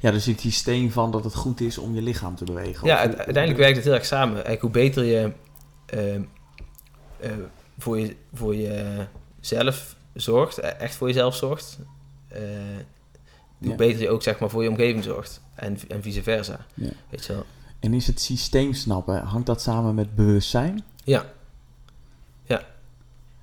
Ja, dus het systeem van dat het goed is om je lichaam te bewegen. ja, hoe- uiteindelijk werkt het heel erg samen. Eigenlijk hoe beter je eh, eh, voor, je, voor jezelf zorgt, eh, echt voor jezelf zorgt, hoe Ja. beter je ook zeg maar voor je omgeving zorgt. En, en vice versa. Ja. Weet je wel? En is het systeem snappen, hangt dat samen met bewustzijn? Ja.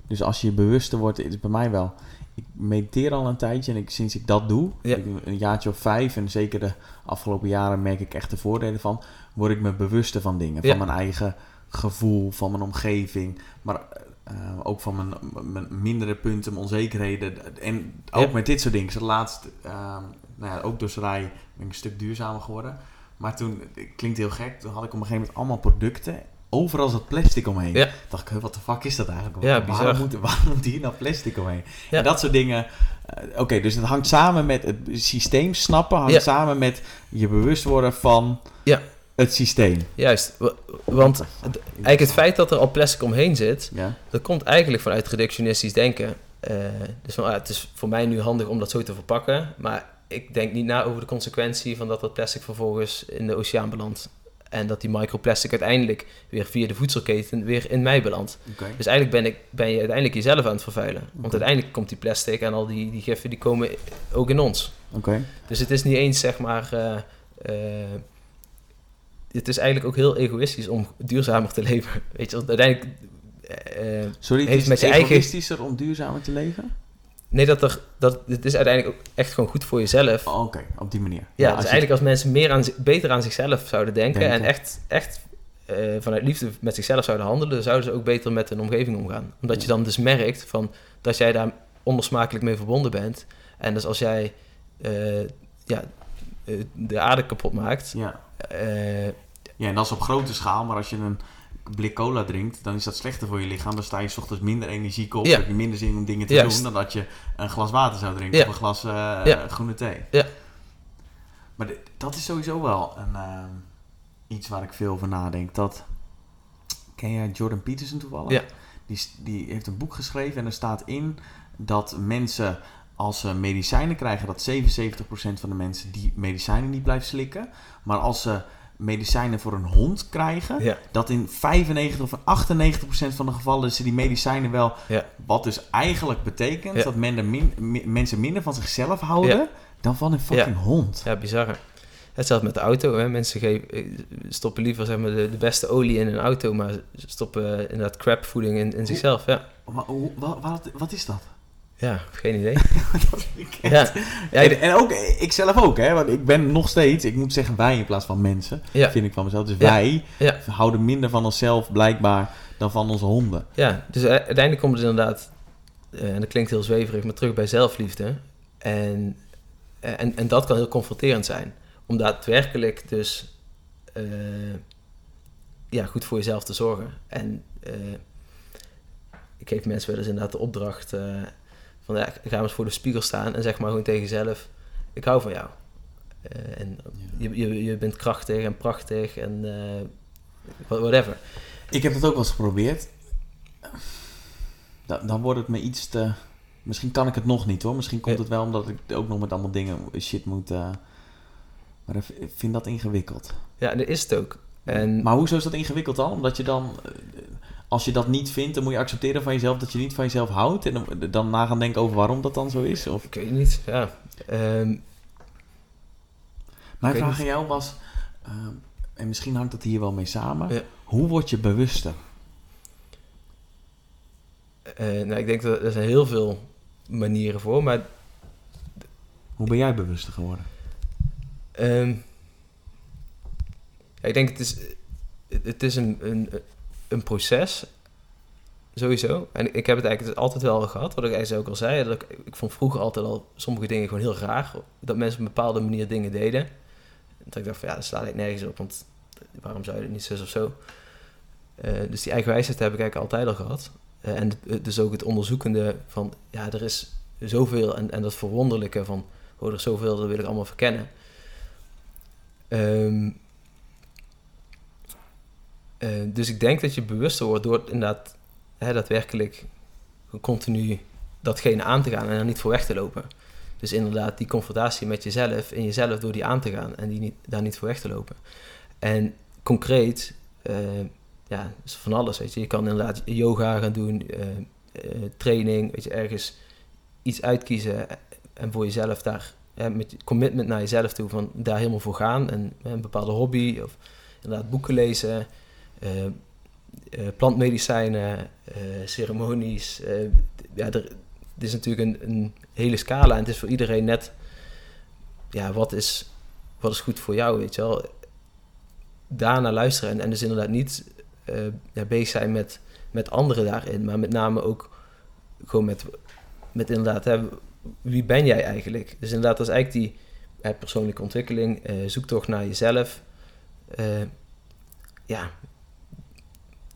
Dus als je bewuster wordt, is het bij mij wel. Ik mediteer al een tijdje en ik, sinds ik dat doe, Ja. ik- een jaartje of vijf, en zeker de afgelopen jaren merk ik echt de voordelen van, word ik me bewuster van dingen. Ja. Van mijn eigen gevoel, van mijn omgeving, maar eh, ook van mijn, mijn mindere punten, mijn onzekerheden. En ook Ja. met dit soort dingen. Zat laatst, eh, nou ja, ook door Sarai ben ik een stuk duurzamer geworden. Maar toen, het klinkt heel gek, toen had ik op een gegeven moment allemaal producten. Overal zat plastic omheen. Ja. dacht ik, wat de fuck is dat eigenlijk? Ja, waarom, moet, waarom moet hier nou plastic omheen? En dat soort dingen. eh, Oké, dus het hangt samen met het systeem snappen, hangt samen met je bewust worden van Ja. Het systeem. Juist. wa- Want eigenlijk het feit dat er al plastic omheen zit, Ja, dat komt eigenlijk vanuit reductionistisch denken. Eh, dus van, ah, het is voor mij nu handig om dat zo te verpakken, maar ik denk niet na over de consequentie van dat dat plastic vervolgens in de oceaan belandt. En dat die microplastic uiteindelijk weer via de voedselketen weer in mij belandt. Dus eigenlijk ben, ik, ben je uiteindelijk jezelf aan het vervuilen. Want uiteindelijk komt die plastic en al die, die giffen die komen ook in ons. Oké. Dus het is niet eens zeg maar. eh, eh, het is eigenlijk ook heel egoïstisch om duurzamer te leven. Weet je, uiteindelijk. eh, Sorry, het is met je eigen- egoïstischer om duurzamer te leven? nee, dat er. Dat, het is uiteindelijk ook echt gewoon goed voor jezelf. Oh, Oké, op die manier. ja, als dus je- eigenlijk als mensen meer aan, beter aan zichzelf zouden denken, Denken. en echt, echt eh, vanuit liefde met zichzelf zouden handelen, zouden ze ook beter met hun omgeving omgaan. Omdat je dan dus merkt van, dat jij daar onlosmakelijk mee verbonden bent. En dus als jij ja, de aarde kapot maakt, Ja. eh, ja, en dat is op grote schaal, maar als je een blik cola drinkt, dan is dat slechter voor je lichaam. Dan sta je 's ochtends minder energiek op, Ja. heb je minder zin om dingen te Juist. doen dan dat je een glas water zou drinken Ja. of een glas eh, Ja. groene thee. Ja. Maar dat is sowieso wel een, eh, iets waar ik veel over nadenk. Dat, ken jij Jordan Peterson toevallig? Ja. Die, die heeft een boek geschreven en er staat in dat mensen als ze medicijnen krijgen, dat 77% van de mensen die medicijnen niet blijft slikken. Maar als ze medicijnen voor een hond krijgen, ja, dat in 95 of 98% van de gevallen ze die medicijnen wel. Ja. Wat dus eigenlijk betekent dat men min- mi- mensen minder van zichzelf houden dan van een fucking hond. ja, bizar. Hetzelfde met de auto. Hè. Mensen geven, eh, stoppen liever zeg maar, de, de beste olie in een auto, maar stoppen eh, inderdaad crapvoeding in, in zichzelf. Ja. Maar hoe- wa- wat, wat is dat? Ja, geen idee. dat Ja, ja, en, ik- en ook ik zelf ook, hè? Want ik ben nog steeds, ik moet zeggen wij in plaats van mensen, ja, vind ik van mezelf. Dus wij houden minder van onszelf blijkbaar dan van onze honden. ja, dus uiteindelijk komt het inderdaad, eh, en dat klinkt heel zweverig, maar terug bij zelfliefde. En, en, en dat kan heel confronterend zijn. Om daadwerkelijk dus eh, ja, goed voor jezelf te zorgen. En eh, ik geef mensen wel eens inderdaad de opdracht eh, van ja, ga eens voor de spiegel staan en zeg maar gewoon tegen jezelf, ik hou van jou. Eh, en je, je, je bent krachtig en prachtig en eh, whatever. Ik heb het ook wel eens geprobeerd. Dan, dan wordt het me iets te... Misschien kan ik het nog niet hoor. Misschien komt het wel omdat ik ook nog met allemaal dingen shit moet... eh, maar ik ik vind dat ingewikkeld. Ja, dat is het ook. En Maar hoezo is dat ingewikkeld dan? Omdat je dan... Als je dat niet vindt, dan moet je accepteren van jezelf dat je niet van jezelf houdt. En dan, dan na gaan denken over waarom dat dan zo is. Of... ik weet niet, ja. Ehm, Mijn vraag niet. aan jou was... eh, en misschien hangt het hier wel mee samen. Ja. Hoe word je bewuster? eh, nou, ik denk dat er zijn heel veel manieren voor, maar Hoe ben jij bewuster geworden? ehm, ja, ik denk het is, het is een, een, een proces, sowieso. En ik heb het eigenlijk altijd wel gehad, wat ik eigenlijk ook al zei. Dat ik, ik vond vroeger altijd al sommige dingen gewoon heel raar. Dat mensen op een bepaalde manier dingen deden. Dat ik dacht van ja, dat slaat eigenlijk nergens op, want waarom zou je het niet zus of zo? Eh, dus die eigen wijsheid heb ik eigenlijk altijd al gehad. Eh, en dus ook het onderzoekende van, ja, er is zoveel en, en dat verwonderlijke van, oh, er is zoveel, dat wil ik allemaal verkennen. Ehm, eh, dus ik denk dat je bewuster wordt door inderdaad hè, daadwerkelijk continu datgene aan te gaan en er niet voor weg te lopen. Dus inderdaad die confrontatie met jezelf en jezelf door die aan te gaan en die niet, daar niet voor weg te lopen. En concreet, eh, ja, is van alles. Weet je. je kan inderdaad yoga gaan doen, eh, training, weet je, ergens iets uitkiezen en voor jezelf daar met commitment naar jezelf toe, van daar helemaal voor gaan. En een bepaalde hobby, of inderdaad boeken lezen, plantmedicijnen, eh, ceremonies. eh, ja, er, het is natuurlijk een, een hele scala en het is voor iedereen net, ja, wat is, wat is goed voor jou, weet je wel. Daarna luisteren en, en dus inderdaad niet eh, ja, bezig zijn met, met anderen daarin, maar met name ook gewoon met, met inderdaad, hè, wie ben jij eigenlijk? Dus inderdaad, dat is eigenlijk die eh, persoonlijke ontwikkeling, eh, zoektocht naar jezelf. Eh, ja,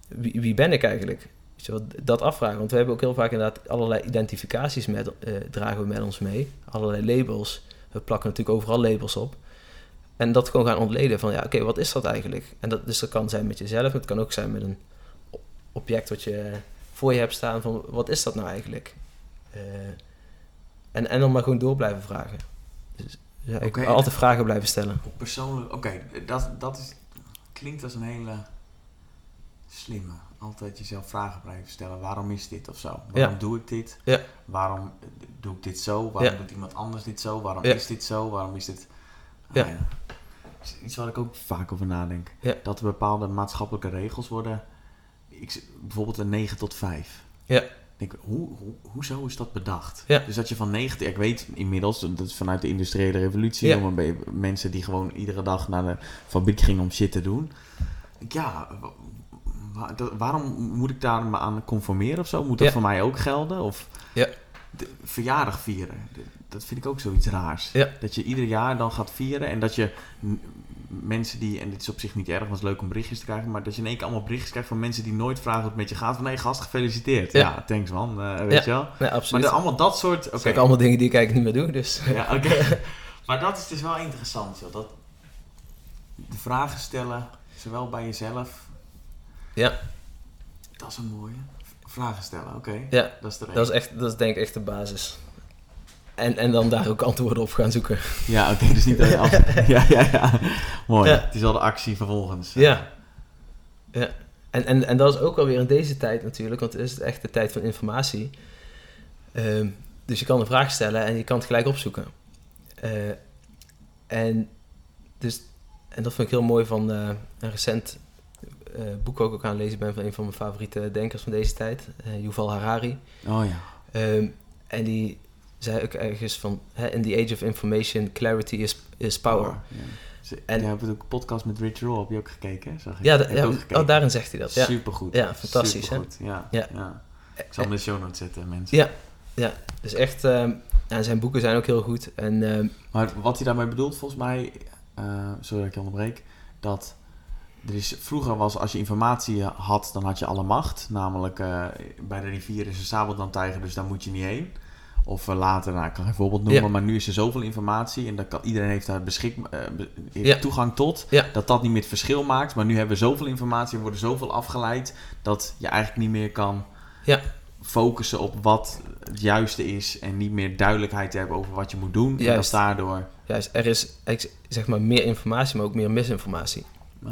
wie, wie ben ik eigenlijk? Dat afvragen. Want we hebben ook heel vaak inderdaad allerlei identificaties met, eh, dragen we met ons mee. Allerlei labels. We plakken natuurlijk overal labels op. En dat gewoon gaan ontleden van, ja, oké, wat is dat eigenlijk? En dat, dus dat kan zijn met jezelf, het kan ook zijn met een object wat je voor je hebt staan van, wat is dat nou eigenlijk? Eh, en, en dan maar gewoon door blijven vragen. Dus ja, ik altijd vragen blijven stellen. Persoonlijk, oké, dat, dat is, klinkt als een hele slimme. Altijd jezelf vragen blijven stellen. Waarom is dit of zo? Waarom doe ik dit? Ja. Waarom doe ik dit zo? Waarom doet iemand anders dit zo? Waarom is dit zo? Waarom is dit... Ah, Ja. Is Iets waar ik ook vaak over nadenk. Dat er bepaalde maatschappelijke regels worden. Ik, bijvoorbeeld een 9 tot 5. Ja. Denk, hoe, hoe, hoezo is dat bedacht? Ja. Dus dat je van 9... Ik weet inmiddels, dat is vanuit de industriële revolutie... Ja. mensen die gewoon iedere dag naar de fabriek gingen om shit te doen. Ja, wa- wa- dat- waarom moet ik daar me aan conformeren of zo? Moet dat Ja. voor mij ook gelden? Of Ja. de verjaardag vieren. Dat vind ik ook zoiets raars. Ja. Dat je ieder jaar dan gaat vieren en dat je mensen die, en dit is op zich niet erg, want het is leuk om berichtjes te krijgen, maar dat je in één keer allemaal berichtjes krijgt van mensen die nooit vragen hoe het met je gaat. Van nee, gast, gefeliciteerd. Ja, Ja. thanks man, eh, weet je wel. Nee, Maar absoluut. de, allemaal dat soort. Dat zijn ook allemaal dingen die ik eigenlijk niet meer doe, dus... Ja, oké. maar dat is dus wel interessant, joh. Dat de vragen stellen, zowel bij jezelf. Ja. Dat is een mooie. Vragen stellen, oké. Ja, Dat is de dat is, echt, dat is denk ik echt de basis. En, en dan daar ook antwoorden op gaan zoeken. Ja, oké, dus niet je af... ja, ja, ja. Mooi. Ja. Het is wel de actie vervolgens. Ja. ja. En, en, en dat is ook alweer in deze tijd natuurlijk, want het is echt de tijd van informatie. Ehm, dus je kan een vraag stellen en je kan het gelijk opzoeken. Eh, en, dus, en dat vind ik heel mooi van eh, een recent boek ook, ook aan het lezen ben van een van mijn favoriete denkers van deze tijd, eh, Yuval Harari. Oh ja. Ehm, en die zei ook ergens van, hè, in the age of information, clarity is, is power. Ja. Ze- En- je hebt ook een podcast met Rich Roll, heb je ook gekeken? Zag ik. Ja, ja ook gekeken? oh, daarin zegt hij dat. Ja. Supergoed. Ja, fantastisch, hè? Ja, Ja. ja. Ik zal hem in de show notes zetten, mensen. Ja. Ja, dus echt, ehm, ja, zijn boeken zijn ook heel goed. En ehm, Maar wat hij daarmee bedoelt, volgens mij, eh sorry dat ik je onderbreek, dat er is, vroeger was als je informatie had, dan had je alle macht. Namelijk eh, bij de rivier is een sabeltandtijger, dus daar moet je niet heen. Of eh, later, nou, ik kan geen voorbeeld noemen, Ja. maar nu is er zoveel informatie en dat kan, iedereen heeft daar beschik, eh, Ja. toegang tot. Ja. Dat dat niet meer het verschil maakt, maar nu hebben we zoveel informatie, we worden zoveel afgeleid, dat je eigenlijk niet meer kan Ja. focussen op wat het juiste is en niet meer duidelijkheid hebben over wat je moet doen. En dat Juist. daardoor... juist, er is zeg maar meer informatie, maar ook meer misinformatie. Ah.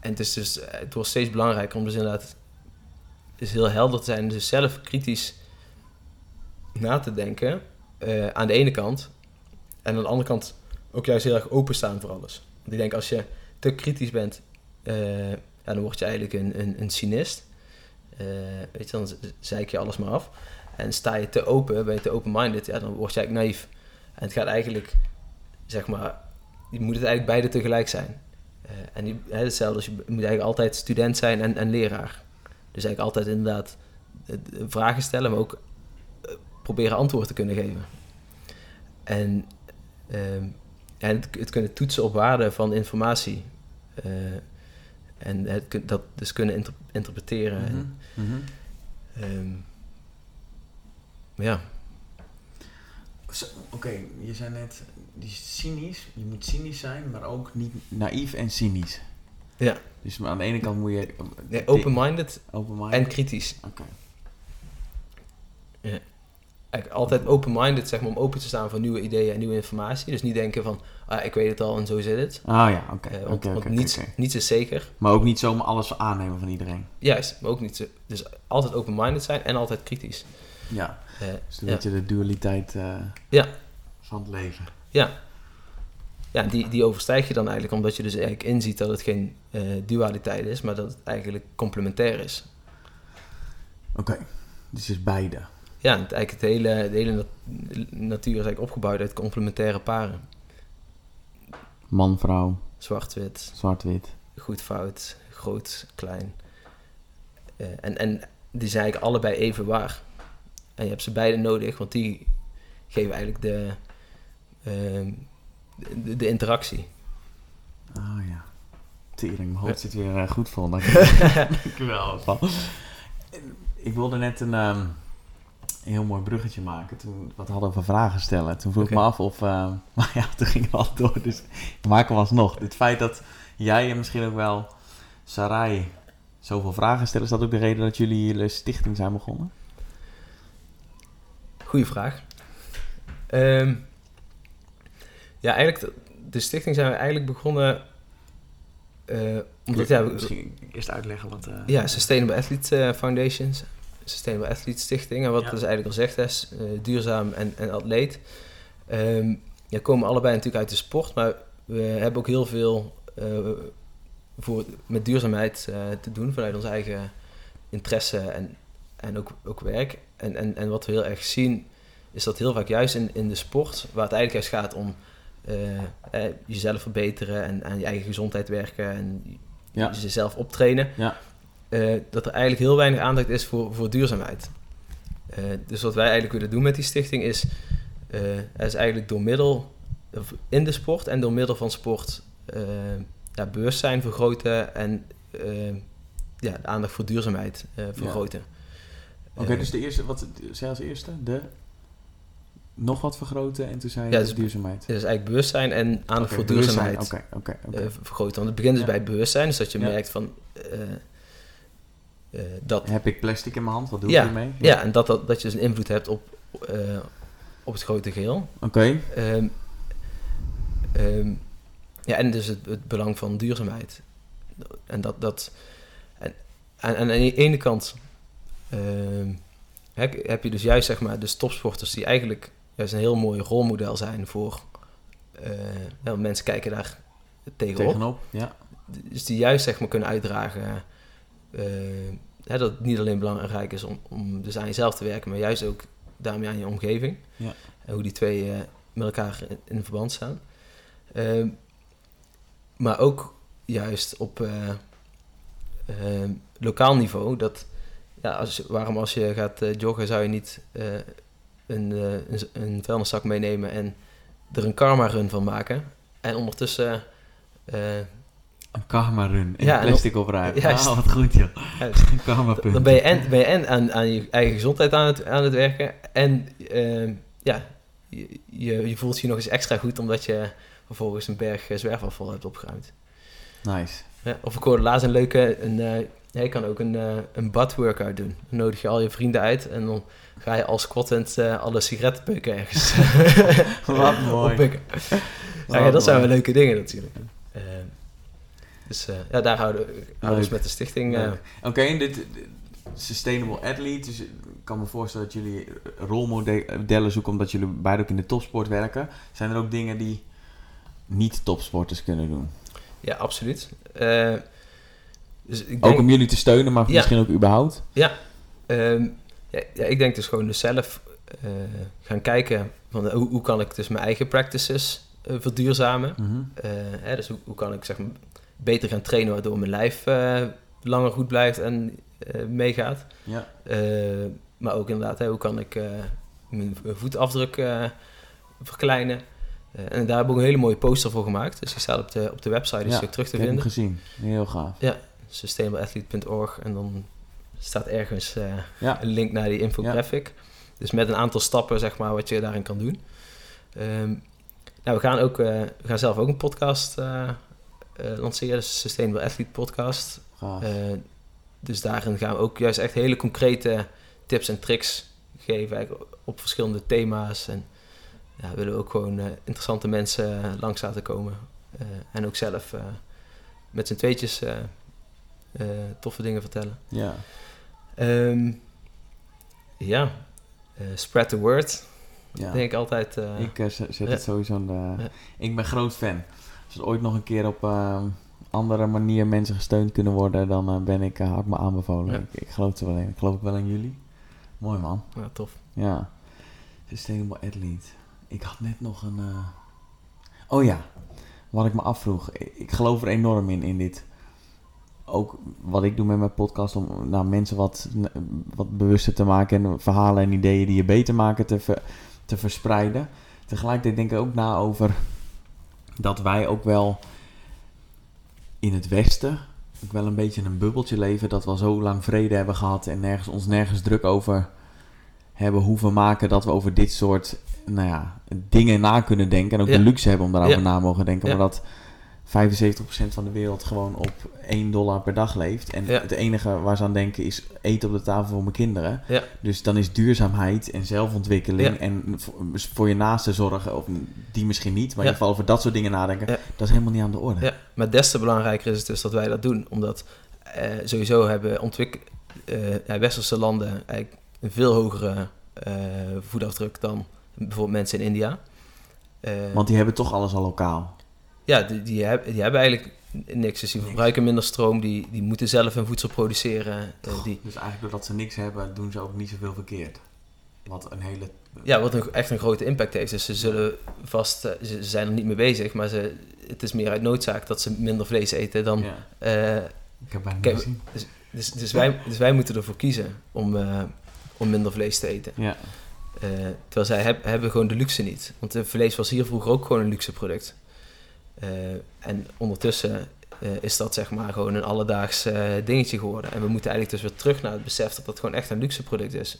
En het, is dus, eh, het wordt steeds belangrijker om dus inderdaad dus heel helder te zijn. Dus zelf kritisch na te denken eh, aan de ene kant. En aan de andere kant ook juist heel erg openstaan voor alles. Want ik denk als je te kritisch bent, eh, dan word je eigenlijk een, een, een cynist. Weet je, dan zeik je alles maar af. En sta je te open, ben je te open-minded, ja, dan word je eigenlijk naïef. En het gaat eigenlijk, zeg maar, je moet het eigenlijk beide tegelijk zijn. Eh, en hè, hetzelfde als je moet eigenlijk altijd student zijn en, en leraar. Dus eigenlijk altijd inderdaad eh, vragen stellen, maar ook eh, proberen antwoord te kunnen geven. En, ehm, en het, het kunnen toetsen op waarde van informatie. En het, dat dus kunnen inter- interpreteren. En, Mhm, mhm. ehm, ja, Oké, je zei net, die is cynisch, je moet cynisch zijn, maar ook niet naïef en cynisch. Ja. Dus aan de ene kant moet je... ja, open-minded open en kritisch. Oké. Eigenlijk altijd open-minded, zeg maar, om open te staan voor nieuwe ideeën en nieuwe informatie. Dus niet denken van, ah, ik weet het al en zo zit het. Ah ja, oké. Eh, want niets is zeker. Maar ook niet zomaar alles aannemen van iedereen. Juist, maar ook niet zo. Dus altijd open-minded zijn en altijd kritisch. Ja, Eh, dus een ja. beetje de dualiteit eh, Ja. van het leven. Ja. Ja, die, die overstijg je dan eigenlijk omdat je dus eigenlijk inziet dat het geen eh, dualiteit is, maar dat het eigenlijk complementair is. Oké, dus is beide. Ja, het, eigenlijk het hele, de hele nat- natuur is eigenlijk opgebouwd uit complementaire paren. Man, vrouw, Zwart-wit, zwart-wit. goed, fout, groot, klein. Eh, en, en die zijn eigenlijk allebei even waar. En je hebt ze beide nodig, want die geven eigenlijk de, de, de interactie. Ah ja. Tering, mijn hoofd zit weer eh, goed vol. Dank je wel. Van. Ik wilde net een, ehm, een heel mooi bruggetje maken. Toen wat hadden we vragen stellen. Toen vroeg ik me af of... ehm, maar ja, toen ging het al door. Dus ik maak hem alsnog. Het feit dat jij en misschien ook wel Sarai zoveel vragen stellen... Is dat ook de reden dat jullie jullie stichting zijn begonnen? Goeie vraag. Ehm, ja, eigenlijk, de, stichting zijn we eigenlijk begonnen... eh, omdat, ja, misschien eerst uitleggen wat... eh, Ja, Sustainable Athlete eh, Foundations. Sustainable Athlete Stichting. En wat Ja. dus eigenlijk al zegt is, duurzaam en, en atleet. Ehm ja, komen allebei natuurlijk uit de sport, maar we hebben ook heel veel voor, met duurzaamheid te doen vanuit ons eigen interesse en, en ook, ook werk. En, en, en wat we heel erg zien, is dat heel vaak juist in, in de sport, waar het eigenlijk juist gaat om eh, eh, jezelf verbeteren en aan je eigen gezondheid werken en Ja. jezelf optrainen, Ja. eh, dat er eigenlijk heel weinig aandacht is voor, voor duurzaamheid. Eh, dus wat wij eigenlijk willen doen met die stichting is, is eigenlijk door middel in de sport en door middel van sport ja, bewustzijn vergroten en ja, de aandacht voor duurzaamheid vergroten. Oké, dus de eerste, wat zei als eerste? De nog wat vergroten en toen zei je Ja, dus- duurzaamheid. dus eigenlijk bewustzijn en aandacht Oké, voor duurzaamheid oké, oké. eh, vergroten. Want het begint dus Ja. bij bewustzijn, dus dat je Ja. merkt van eh, eh, dat Heb ik plastic in mijn hand? Wat doe ik ermee? Ja, en dat, dat, dat je dus een invloed hebt op, op het grote geheel. Oké, Ehm, ehm, ja, en dus het, het belang van duurzaamheid. En dat... dat en, en, en aan de ene kant ehm, heb, heb je dus juist, zeg maar, de topsporters die eigenlijk juist een heel mooi rolmodel zijn voor... eh, want mensen kijken daar tegenop. tegenop. Ja. Dus die juist, zeg maar, kunnen uitdragen... eh, hè, dat het niet alleen belangrijk is om, om dus aan jezelf te werken, maar juist ook daarmee aan je omgeving. Ja. En hoe die twee eh, met elkaar in, in verband staan. Ehm, maar ook juist op lokaal niveau. Dat, ja, als, waarom als je gaat joggen zou je niet een, eh, een, een vuilniszak meenemen en er een karma run van maken. En ondertussen... eh, Een karma run. Ja, en plastic opruimen. Ja, wat goed joh. juist, Een karma punt. Dan ben je en, ben je en aan, aan je eigen gezondheid aan het, aan het werken. En ehm, ja, je, je, voelt je nog eens extra goed omdat je vervolgens een berg eh, zwerfafval hebt opgeruimd. Nice. Ja, of ik hoorde laatst een leuke, een, eh, ja, je kan ook een, eh een butt workout doen. Dan nodig je al je vrienden uit en dan ga je als squattend eh alle sigaretten peuken ergens. Wat mooi. Oppikken. Ja, ja, dat zijn wel leuke dingen natuurlijk. Eh, dus ja, daar houden, we ons Leuk. met de stichting. Oké, dit- Sustainable Athlete. Dus ik kan me voorstellen dat jullie rolmodellen zoeken omdat jullie beide ook in de topsport werken. Zijn er ook dingen die niet topsporters kunnen doen? Ja, absoluut. Dus ik Ook om jullie te steunen, maar Ja. misschien ook überhaupt? ehm, ja, ja, ik denk dus gewoon dus zelf eh, gaan kijken van eh, hoe, hoe kan ik dus mijn eigen practices eh, verduurzamen. Mhm. Hè, dus hoe, hoe kan ik zeg maar beter gaan trainen waardoor mijn lijf langer goed blijft en meegaat. Ja. Maar ook inderdaad, hè, hoe kan ik mijn voetafdruk verkleinen. En daar heb ik ook een hele mooie poster voor gemaakt. Dus die staat op de, op de website, dus Ja, terug te Ik heb hem vinden. gezien. Heel gaaf. sustainableathlete.org en dan staat ergens eh, Ja. een link naar die infographic. Dus met een aantal stappen, zeg maar, wat je daarin kan doen. Ehm, nou, we gaan, ook, eh, we gaan zelf ook een podcast eh, lanceren, de Sustainable Athlete Podcast. Dus daarin gaan we ook juist echt hele concrete tips en tricks geven op verschillende thema's. En ja, willen we ook gewoon interessante mensen langs laten komen. En ook zelf met z'n tweetjes eh, eh, toffe dingen vertellen. ja. Ehm, ja, eh, spread the word. Ja. denk ik altijd. Uh, ik uh, zet het sowieso in de... Ik ben groot fan. Als er ooit nog een keer op andere manier mensen gesteund kunnen worden, dan ben ik hard me aanbevolen. Ik, ik, geloof er wel in. Ik geloof wel in jullie. Mooi man. Ja, tof. Ja. Sustainable Athlete. Ik had net nog een... Oh ja, wat ik me afvroeg. Ik geloof er enorm in, in dit ook wat ik doe met mijn podcast, om nou, mensen wat, wat bewuster te maken en verhalen en ideeën die je beter maken te, te verspreiden. Tegelijkertijd denk ik ook na over dat wij ook wel in het Westen ook wel een beetje een bubbeltje leven. Dat we al zo lang vrede hebben gehad en nergens, ons nergens druk over hebben hoeven maken dat we over dit soort nou ja, dingen na kunnen denken. En ook de luxe hebben om daarover na mogen denken. Maar dat 75% van de wereld gewoon op 1 dollar per dag leeft. En het enige waar ze aan denken is eten op de tafel voor mijn kinderen. Ja. Dus dan is duurzaamheid en zelfontwikkeling en voor, je naaste zorgen, of die misschien niet, maar in ieder geval over dat soort dingen nadenken, dat is helemaal niet aan de orde. Ja, maar des te belangrijker is het dus dat wij dat doen. Omdat eh, sowieso hebben ontwik uh, westerse landen eigenlijk een veel hogere uh, voetafdruk dan bijvoorbeeld mensen in India. Want die hebben toch alles al lokaal. Ja, die, die, hebben, die hebben eigenlijk niks. Dus die verbruiken minder stroom. Die, die moeten zelf hun voedsel produceren. Uh, die... Dus eigenlijk doordat ze niks hebben, doen ze ook niet zoveel verkeerd. Wat een hele... Ja, wat een, echt een grote impact heeft. Dus ze zullen vast... Uh, ze zijn er niet mee bezig, maar ze, het is meer uit noodzaak dat ze minder vlees eten dan... Ja. Uh, ik heb bijna niet. Dus, dus, dus, wij, dus wij moeten ervoor kiezen om, om minder vlees te eten. Ja. terwijl zij heb, hebben gewoon de luxe niet. Want vlees was hier vroeger ook gewoon een luxe product. Eh, en ondertussen eh, is dat zeg maar gewoon een alledaags eh, dingetje geworden. En we moeten eigenlijk dus weer terug naar het besef dat dat gewoon echt een luxe product is.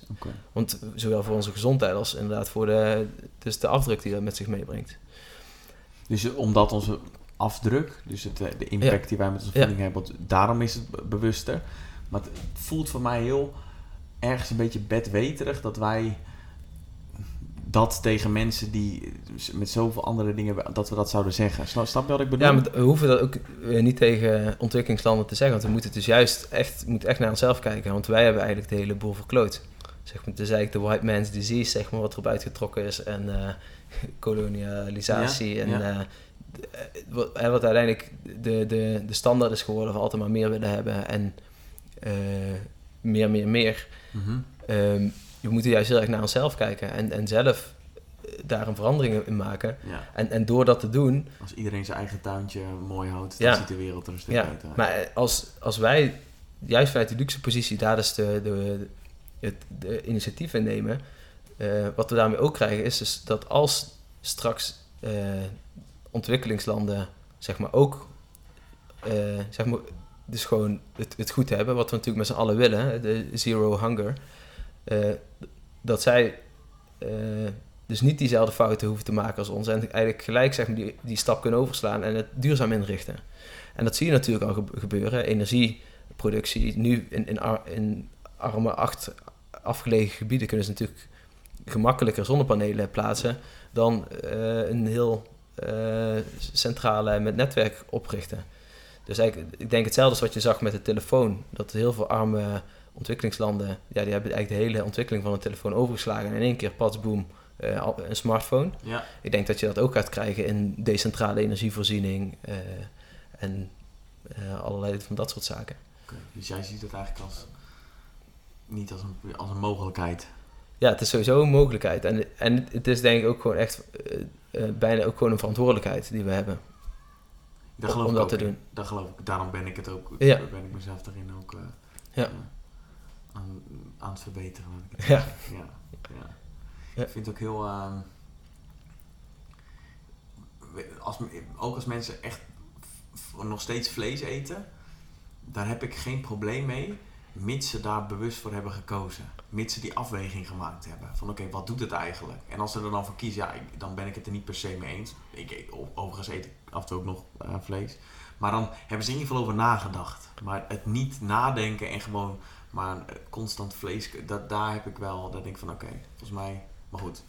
Want zowel voor onze gezondheid als inderdaad voor de, dus de afdruk die dat met zich meebrengt. Dus omdat onze afdruk, dus het, de impact die wij met onze voeding hebben, daarom is het bewuster. Maar het voelt voor mij heel ergens een beetje bedweterig dat wij dat tegen mensen die met zoveel andere dingen, dat we dat zouden zeggen. Snap, je wat ik bedoel? Ja, maar we hoeven dat ook niet tegen ontwikkelingslanden te zeggen. Want we moeten dus juist echt, moeten echt naar onszelf kijken. Want wij hebben eigenlijk de hele boel verkloot. Zeg maar, het is eigenlijk de white man's disease, zeg maar, wat erop uitgetrokken is. En uh, kolonialisatie. en Uh, wat, wat, uiteindelijk de, de, de standaard is geworden van altijd maar meer willen hebben. En uh, meer, meer, meer. Mm we moeten juist heel erg naar onszelf kijken en, en zelf eh, daar een verandering in maken. Ja. En, en door dat te doen... Als iedereen zijn eigen tuintje mooi houdt, dan ziet de wereld er een stuk ja. beter uit. Maar eh, als, als wij juist vanuit die luxe positie daar dus de, de, het, de initiatieven nemen... Uh, wat we daarmee ook krijgen is dus dat als straks uh, ontwikkelingslanden zeg maar ook... Uh, zeg maar, dus gewoon het, het goed hebben, wat we natuurlijk met z'n allen willen, de zero hunger... Eh, dat zij eh, dus niet diezelfde fouten hoeven te maken als ons. En eigenlijk gelijk zeg maar, die, die stap kunnen overslaan en het duurzaam inrichten. En dat zie je natuurlijk al gebeuren. Energieproductie. Nu in, in, in arme, acht afgelegen gebieden kunnen ze natuurlijk gemakkelijker zonnepanelen plaatsen dan uh, een heel centrale met netwerk oprichten. Dus eigenlijk, ik denk hetzelfde als wat je zag met de telefoon. Dat heel veel arme ontwikkelingslanden, ja, die hebben eigenlijk de hele ontwikkeling van een telefoon overgeslagen. En in één keer, pas boom, uh, een smartphone. Ja. Ik denk dat je dat ook gaat krijgen in decentrale energievoorziening uh, en uh, allerlei van dat soort zaken. Okay, dus jij ziet het eigenlijk als, niet als een, als een mogelijkheid? Ja, het is sowieso een mogelijkheid. En, en het is denk ik ook gewoon echt bijna ook gewoon een verantwoordelijkheid die we hebben. Dat geloof om, dat te doen. Dat geloof ik. Daarom ben ik het ook. Ja. Ben ik mezelf daarin ook. ja aan, aan het verbeteren. Ja. Ja, ja. Ik vind het ook heel. Uh, als, ook als mensen echt nog steeds vlees eten, daar heb ik geen probleem mee, mits ze daar bewust voor hebben gekozen. Mits ze die afweging gemaakt hebben. Van oké, wat doet het eigenlijk? En als ze er dan voor kiezen, ja, dan ben ik het er niet per se mee eens. Ik eet, overigens eet ik af en toe ook nog uh, vlees. Maar dan hebben ze in ieder geval over nagedacht. Maar het niet nadenken en gewoon maar eh, constant vlees, dat, daar heb ik wel, dat denk ik van oké, volgens mij, maar goed,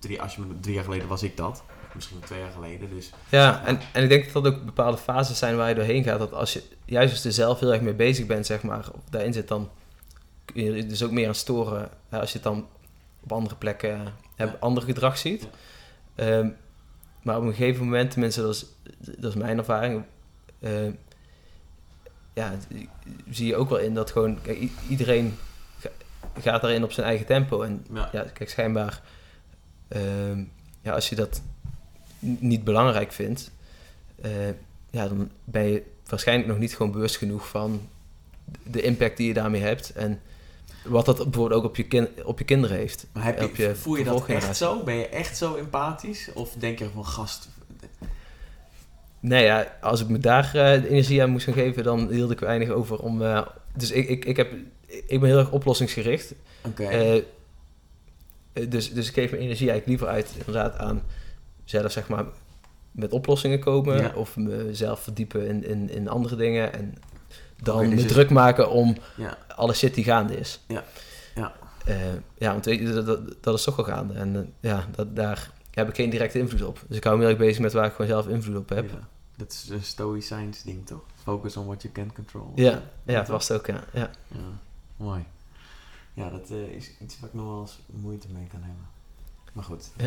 drie, als je me, drie jaar geleden was ik dat. Misschien twee jaar geleden, dus... Ja, en, en ik denk dat dat ook bepaalde fases zijn waar je doorheen gaat. Dat als je, juist als je er zelf heel erg mee bezig bent, zeg maar, of daarin zit, dan kun je dus ook meer aan storen. Als je het dan op andere plekken Ja. ander gedrag ziet. Ja. Ehm, maar op een gegeven moment, tenminste dat is, dat is mijn ervaring, ehm, ja, zie je ook wel in dat gewoon kijk, iedereen ga- gaat daarin op zijn eigen tempo. En Ja. ja, kijk, schijnbaar, ehm, ja, als je dat niet belangrijk vindt, eh, ja, dan ben je waarschijnlijk nog niet gewoon bewust genoeg van de impact die je daarmee hebt en wat dat bijvoorbeeld ook op je, kin op je kinderen heeft. Maar heb je, voel je dat echt zo? Ben je echt zo empathisch? Of denk je van gast... Nee, ja, als ik me daar de energie aan moest gaan geven, dan hield ik weinig over om. eh, dus ik, ik, ik, heb, ik ben heel erg oplossingsgericht. Oké. Eh, dus, dus ik geef mijn energie eigenlijk liever uit inderdaad aan zelf zeg maar met oplossingen komen Ja. of mezelf verdiepen in, in, in andere dingen en dan Oké, dus me druk maken om ja. alle shit die gaande is. Ja. Ja. Ja, want weet je, dat, dat, dat is toch wel gaande en ja, dat, daar heb ik geen directe invloed op. Dus ik hou me heel erg bezig met waar ik gewoon zelf invloed op heb. Ja. Dat is een stoïcijns ding, toch? Focus on what you can control. Ja, ja, het was het ook, ja. ja. Mooi. Ja, dat eh, is iets waar ik nog wel eens moeite mee kan hebben. Maar goed, Ja.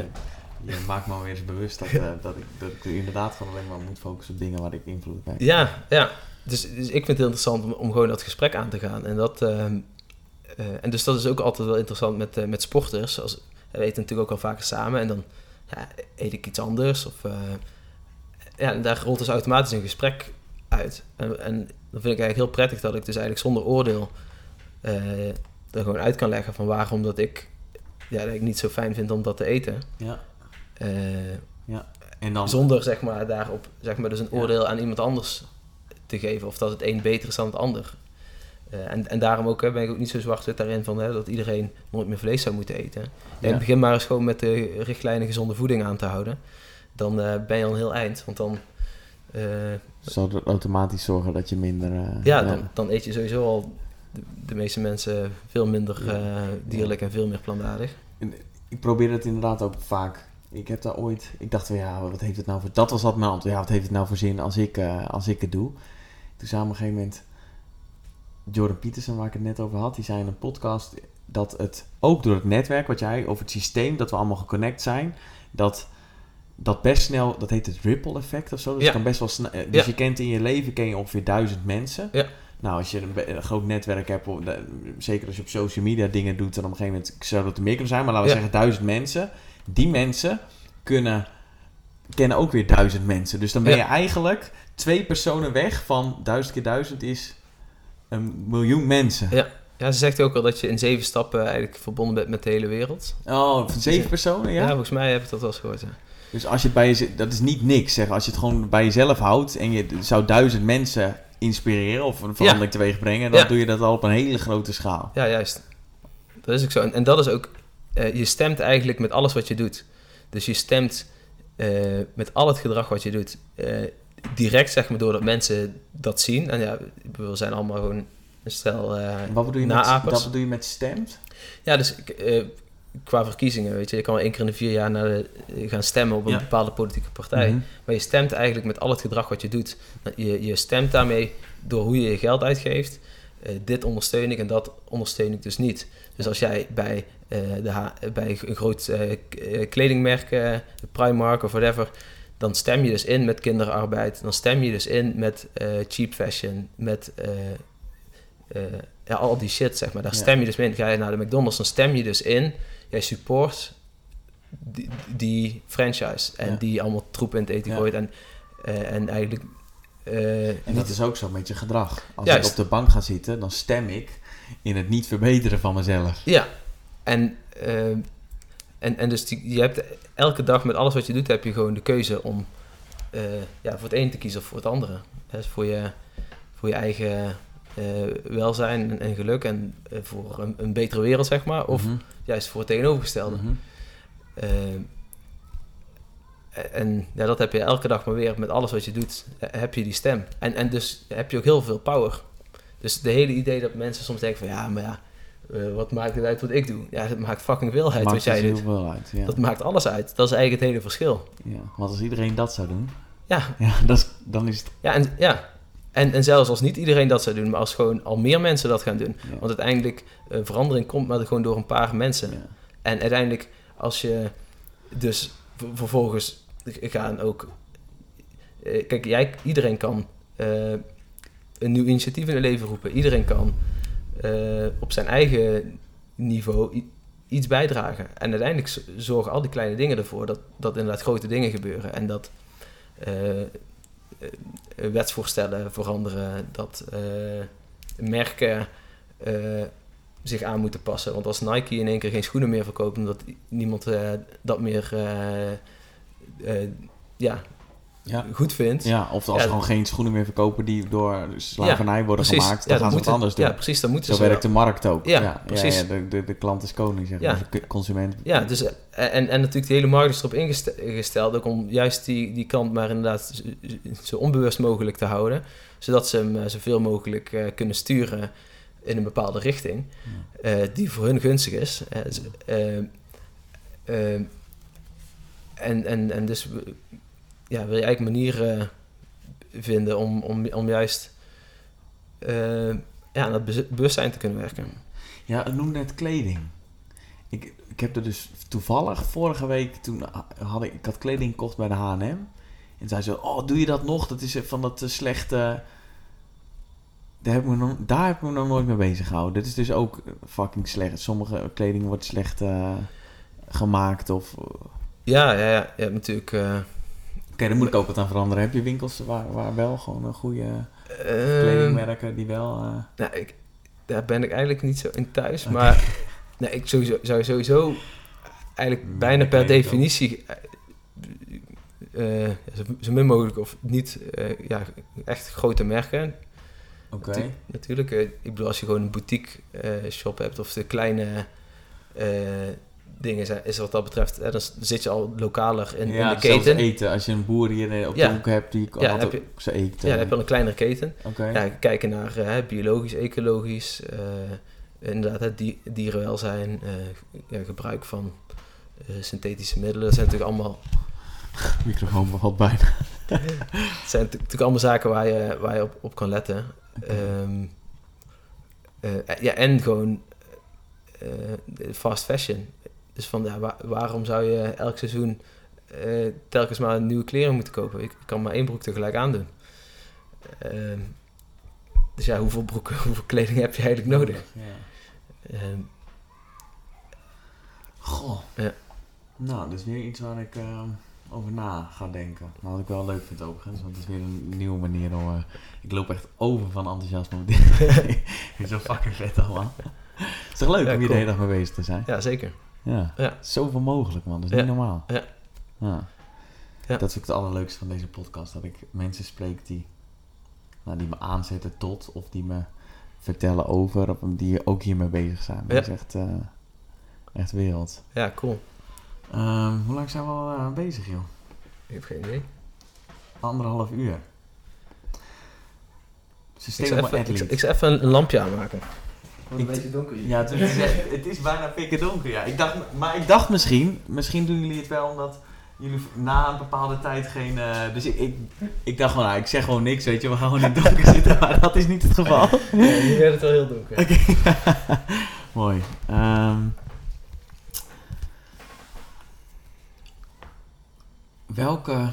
je, je maakt me alweer eens bewust dat, eh, dat, ik, dat ik inderdaad gewoon alleen maar moet focussen op dingen waar ik invloed op heb. Ja, ja. Dus, dus ik vind het heel interessant om, om gewoon dat gesprek aan te gaan. En, dat, ehm, eh, en dus dat is ook altijd wel interessant met, met sporters. Als, we eten natuurlijk ook al vaker samen en dan ja, eet ik iets anders. Of, ja, en daar rolt dus automatisch een gesprek uit. En, en dan vind ik eigenlijk heel prettig dat ik dus eigenlijk zonder oordeel eh, er gewoon uit kan leggen van waarom dat ik, ja, dat ik niet zo fijn vind om dat te eten. Ja. Eh, En dan, zonder zeg maar daarop zeg maar dus een Ja. oordeel aan iemand anders te geven of dat het een beter is dan het ander. Eh, en, en daarom ook, hè, ben ik ook niet zo zwart-wit daarin van hè, dat iedereen nooit meer vlees zou moeten eten. Ja. Ja. Begin maar eens gewoon met de richtlijnen gezonde voeding aan te houden. Dan eh, ben je al een heel eind. Want dan, eh, zou dat automatisch zorgen dat je minder... eh, ja, Dan, dan eet je sowieso al de, de meeste mensen veel minder dierlijk en veel meer plantaardig. Ik probeer het inderdaad ook vaak. Ik heb daar ooit... Ik dacht van ja, wat heeft het nou voor... Dat was dat mijn antwoord. Ja, wat heeft het nou voor zin als ik, als ik het doe? Toen zei op een gegeven moment... Jordan Peterson, waar ik het net over had, die zei in een podcast dat het ook door het netwerk wat jij, of het systeem dat we allemaal geconnect zijn, dat dat best snel, dat heet het ripple effect of zo. Dus Ja. kan best wel snel. eh, Dus Ja. je kent in je leven ken je ongeveer duizend mensen. Ja. Nou, als je een, groot netwerk hebt, of de- zeker als je op social media dingen doet, dan op een gegeven moment zou dat er meer kunnen zijn. Maar laten we zeggen duizend mensen. Die mensen kunnen kennen ook weer duizend mensen. Dus dan ben je eigenlijk twee personen weg van duizend keer duizend is een miljoen mensen. Ja. Ja, ze zegt ook al dat je in zeven stappen eigenlijk verbonden bent met de hele wereld. Oh, van zeven personen, Ja, ja? volgens mij heb ik dat wel eens gehoord. ja. Dus als je het bij je, dat is niet niks, zeg. Als je het gewoon bij jezelf houdt en je zou duizend mensen inspireren of een verandering teweeg brengen, dan Ja. doe je dat al op een hele grote schaal. Ja, juist. Dat is ook zo. En, en dat is ook, eh, je stemt eigenlijk met alles wat je doet. Dus je stemt eh, met al het gedrag wat je doet, eh, direct zeg maar doordat mensen dat zien. En ja, we zijn allemaal gewoon een stel eh Wat bedoel, je met, bedoel je met stemt? Ja, dus qua verkiezingen, weet je, je kan wel één keer in de vier jaar naar de, gaan stemmen op een Ja. bepaalde politieke partij. Mhm. Maar je stemt eigenlijk met al het gedrag wat je doet. Je, je stemt daarmee door hoe je je geld uitgeeft. Eh, dit ondersteun ik en dat ondersteun ik dus niet. Dus als jij bij, eh, de bij een groot eh, kledingmerk, Primark of whatever, dan stem je dus in met kinderarbeid. Dan stem je dus in met cheap fashion, met ja, al die shit, zeg maar. Daar Ja. stem je dus mee in. Ga je naar de McDonald's, dan stem je dus in. Jij support die, die franchise. En Ja. die allemaal troep in het eten gooit. En, eh, en eigenlijk... eh, En dat is ook zo met je gedrag. Als Juist. ik op de bank ga zitten, dan stem ik in het niet verbeteren van mezelf. Ja, en, eh, en, en dus die, je hebt elke dag met alles wat je doet, heb je gewoon de keuze om ja, voor het een te kiezen of voor het andere. Hè, voor, je, voor je eigen welzijn en, en geluk en eh, voor een, een betere wereld, zeg maar. Of Mhm. juist voor het tegenovergestelde. Mhm. Eh, en ja, dat heb je elke dag maar weer met alles wat je doet, eh, heb je die stem. En, en dus heb je ook heel veel power. Dus de hele idee dat mensen soms denken van ja, maar ja, eh, wat maakt het uit wat ik doe? Ja, het maakt fucking veel uit Maakt wat jij dus doet. heel veel uit. Ja. Dat maakt alles uit. Dat is eigenlijk het hele verschil. Ja. Want als iedereen dat zou doen, Ja, ja, dat is, dan is het. ja, en, ja. En, en zelfs als niet iedereen dat zou doen, maar als gewoon al meer mensen dat gaan doen. Ja. Want uiteindelijk, eh, verandering komt maar gewoon door een paar mensen. Ja. En uiteindelijk, als je dus vervolgens gaan ook... eh, Kijk, jij, iedereen kan eh, een nieuw initiatief in het leven roepen. Iedereen kan op zijn eigen niveau iets bijdragen. En uiteindelijk zorgen al die kleine dingen ervoor dat, dat inderdaad grote dingen gebeuren. En dat wetsvoorstellen veranderen, dat eh, merken eh, zich aan moeten passen. Want als Nike in één keer geen schoenen meer verkoopt, omdat niemand eh, dat meer eh, eh, ja, Ja. goed vindt. Ja, of als Ja, ze gewoon geen schoenen meer verkopen die door slavernij worden precies. gemaakt, dan gaan ze wat moeten- anders doen. Ja, precies, dan moeten Zo ze werkt de markt ook. Ja, precies. Ja, de, de, de klant is koning, zeg Ja. maar. De consument. Ja, dus, en, en natuurlijk de hele markt is erop ingeste- ingesteld ook om juist die, die kant maar inderdaad zo onbewust mogelijk te houden. Zodat ze hem eh, zoveel mogelijk eh, kunnen sturen in een bepaalde richting eh, die voor hun gunstig is. En, en, en dus ja, wil je eigenlijk manieren vinden om, om, om juist eh, ja, aan dat bewustzijn te kunnen werken. Ja, ik noem net kleding. Ik, ik heb er dus toevallig vorige week, toen had ik, ik had kleding gekocht bij de H&M. En zei ze, oh, doe je dat nog? Dat is van dat eh, slechte... Daar heb, ik me nog, daar heb ik me nog nooit mee bezig gehouden. Dit is dus ook fucking slecht. Sommige kleding wordt slecht eh, gemaakt of... Ja, ja, ja, ja natuurlijk. Eh, daar moet ik ook wat aan veranderen. Heb je winkels waar, waar wel gewoon een goede Ehm, kledingmerken die wel... eh, nou, ik, daar ben ik eigenlijk niet zo in thuis. Maar nee, ik sowieso, zou sowieso eigenlijk Mm, bijna per definitie eh, eh, zo, zo min mogelijk of niet ja, echt grote merken. Oké. Natu- natuurlijk, ik bedoel als je gewoon een boutique shop hebt of de kleine dingen zijn, is wat dat betreft, dan zit je al lokaler in, ja, in de keten. eten. Als je een boer hier op Ja. de hoek hebt, die kan Ja, je- zijn eten. Ja, dan heb je al een kleinere keten. Ja, kijken naar eh, biologisch, ecologisch, eh, inderdaad, het di- dierenwelzijn, eh, gebruik van synthetische middelen. Dat zijn natuurlijk allemaal, Microfoon valt bijna. het zijn natu- natuurlijk allemaal zaken waar je, waar je op, op kan letten. Ehm, eh, ja, en gewoon fast fashion. Dus van, ja, wa- waarom zou je elk seizoen eh, telkens maar nieuwe kleren moeten kopen? Ik kan maar één broek tegelijk aandoen. Ehm, dus ja, hoeveel broeken, hoeveel kleding heb je eigenlijk nodig? Ja. Ehm, Goh. Ja. Nou, dat is weer iets waar ik eh, over na ga denken. Maar wat ik wel leuk vind overigens, want het is weer een nieuwe manier om... eh, ik loop echt over van enthousiasme op dit. Het is zo fucking vet allemaal. Het is toch leuk Ja, om hier de hele dag mee bezig te zijn? ja, zeker. Ja. Ja. Zoveel mogelijk, man. Dat is Ja. niet normaal. Ja. Ja. Ja. Dat is ook het allerleukste van deze podcast. Dat ik mensen spreek die, nou, die me aanzetten tot... of die me vertellen over... of die ook hiermee bezig zijn. Dat is echt, eh, echt wereld. Ja, cool. Ehm, hoe lang zijn we al eh, bezig, joh? Ik heb geen idee. Anderhalf uur. Ik zal even, ik, ik zal een lampje aanmaken. Een beetje donker hier. Ja, het is, echt- het is bijna pikken donker, ja. Ik dacht, maar ik dacht misschien, misschien doen jullie het wel omdat jullie na een bepaalde tijd geen... eh, dus ik, ik, ik dacht gewoon, nou, ik zeg gewoon niks, weet je. We gaan gewoon in het donker zitten, maar dat is niet het geval. Ja, nu werd het wel heel donker. Oké. Mooi. Ehm, welke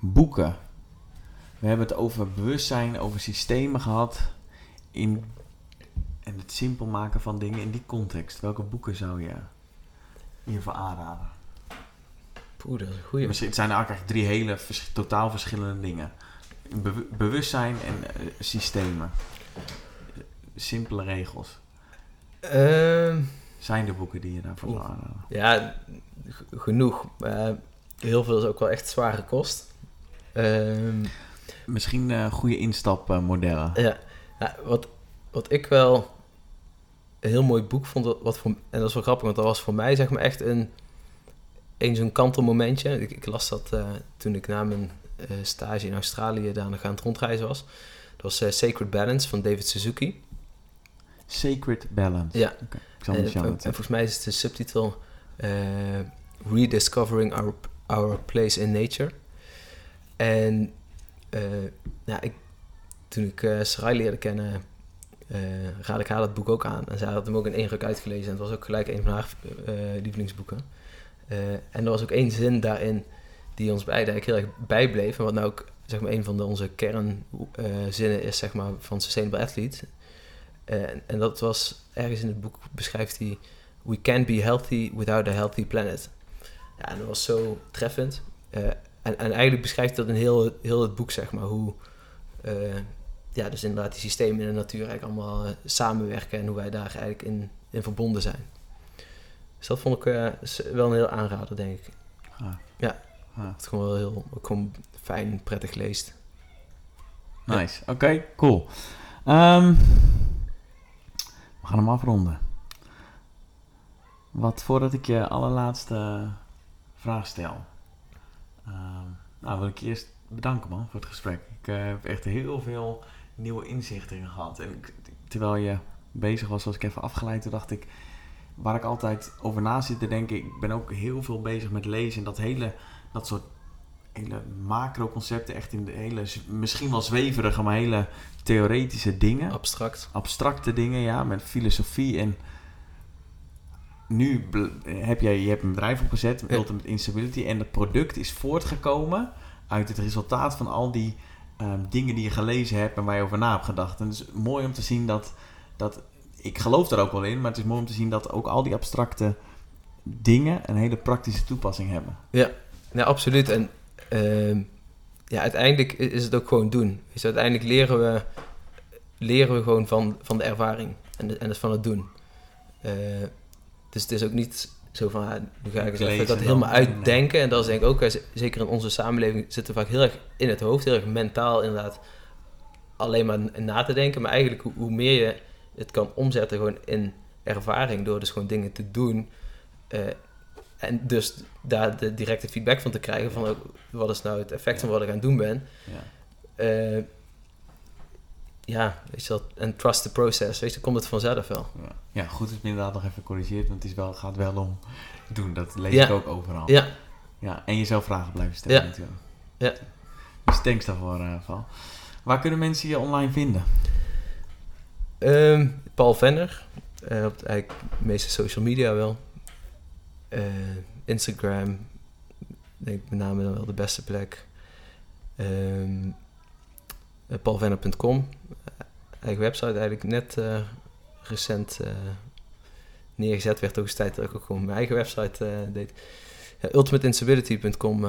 boeken? We hebben het over bewustzijn, over systemen gehad. In, en het simpel maken van dingen in die context. Welke boeken zou je hiervoor aanraden? Poeh, dat is een goeie. Misschien- Het zijn eigenlijk drie hele vers- totaal verschillende dingen. Be- bewustzijn en eh, systemen. Simpele regels. Ehm, Zijn er boeken die je daarvoor wil aanraden? ja, genoeg. Eh, heel veel is ook wel echt zware kost. Ehm, Misschien eh, goede instapmodellen. ja, ja, wat, wat ik wel een heel mooi boek vond, wat- voor, en dat is wel grappig, want dat was voor mij zeg maar echt een, een zo'n kantelmomentje. Ik, ik las dat eh, toen ik na mijn eh, stage in Australië daar nog aan het rondreizen was. Dat was Sacred Balance van David Suzuki. Sacred Balance. Ja. Ik zal En, en- en volgens mij is het de subtitel Rediscovering Our, Our Place in Nature. En ja, ik, toen ik eh Sarai leerde kennen, eh, raad ik haar dat boek ook aan. En zij had hem ook in één ruk uitgelezen. En het was ook gelijk een van haar eh, lievelingsboeken. Eh, en er was ook één zin daarin die ons beiden heel erg bijbleef. En wat nou ook zeg maar, een van de, onze kernzinnen is zeg maar, van Sustainable Athlete. en, en dat was ergens in het boek beschrijft hij... We can't be healthy without a healthy planet. Ja, en dat was zo treffend. En, en eigenlijk beschrijft dat in heel, heel het boek, zeg maar, hoe ja, dus inderdaad die systemen in de natuur eigenlijk allemaal uh, samenwerken en hoe wij daar eigenlijk in, in verbonden zijn. Dus dat vond ik uh, wel een heel aanrader, denk ik. Ah. Ja, ah. het gewoon wel heel gewoon fijn, prettig leest. Nice, oké, cool. Um, we gaan hem afronden. Wat voordat ik je allerlaatste vraag stel. Um, nou, wil ik je eerst bedanken man voor het gesprek. Ik uh, heb echt heel veel nieuwe inzichten gehad. En terwijl je bezig was, was ik even afgeleid. Toen dacht ik, waar ik altijd over na zit te denken, ik ben ook heel veel bezig met lezen. En dat hele, dat soort hele macro-concepten, echt in de hele, misschien wel zweverige, maar hele theoretische dingen. Abstract. Abstracte dingen, ja, met filosofie. En nu heb jij je hebt een bedrijf opgezet, Ultimate Instability. En het product is voortgekomen uit het resultaat van al die Ehm, dingen die je gelezen hebt en waar je over na hebt gedacht. En het is mooi om te zien dat, dat, ik geloof daar ook wel in, maar het is mooi om te zien dat ook al die abstracte dingen een hele praktische toepassing hebben. Ja, ja absoluut. En uh, ja, uiteindelijk is het ook gewoon doen. Dus uiteindelijk leren we, leren we gewoon van, van de ervaring en, en het van het doen. Uh, dus het is ook niet zo van, nu ga ik eens even dat helemaal uitdenken. En dat is denk ik ook, zeker in onze samenleving, zitten we vaak heel erg in het hoofd, heel erg mentaal inderdaad, alleen maar na te denken. Maar eigenlijk hoe, hoe meer je het kan omzetten gewoon in ervaring, door dus gewoon dingen te doen. Uh, en dus daar de directe feedback van te krijgen van wat is nou het effect van wat ik aan het doen ben. Ja. Uh, ja, weet je wel, en trust the process, weet je, komt het vanzelf wel. Ja, ja goed is inderdaad nog even corrigeerd, want het is wel, gaat wel om doen. Dat lees ik ook overal. Ja. Ja, en jezelf vragen blijven stellen ja. natuurlijk. Ja. Dus thanks daarvoor, uh, Val. Waar kunnen mensen je online vinden? Um, Paul Venner, uh, op de, eigenlijk de meeste social media wel. Uh, Instagram, denk ik met name dan wel de beste plek. Um, paulvenner.com eigen website eigenlijk net uh, recent uh, neergezet. Werd ook eens tijd dat ik ook gewoon mijn eigen website uh, deed. Ultimateinstability.com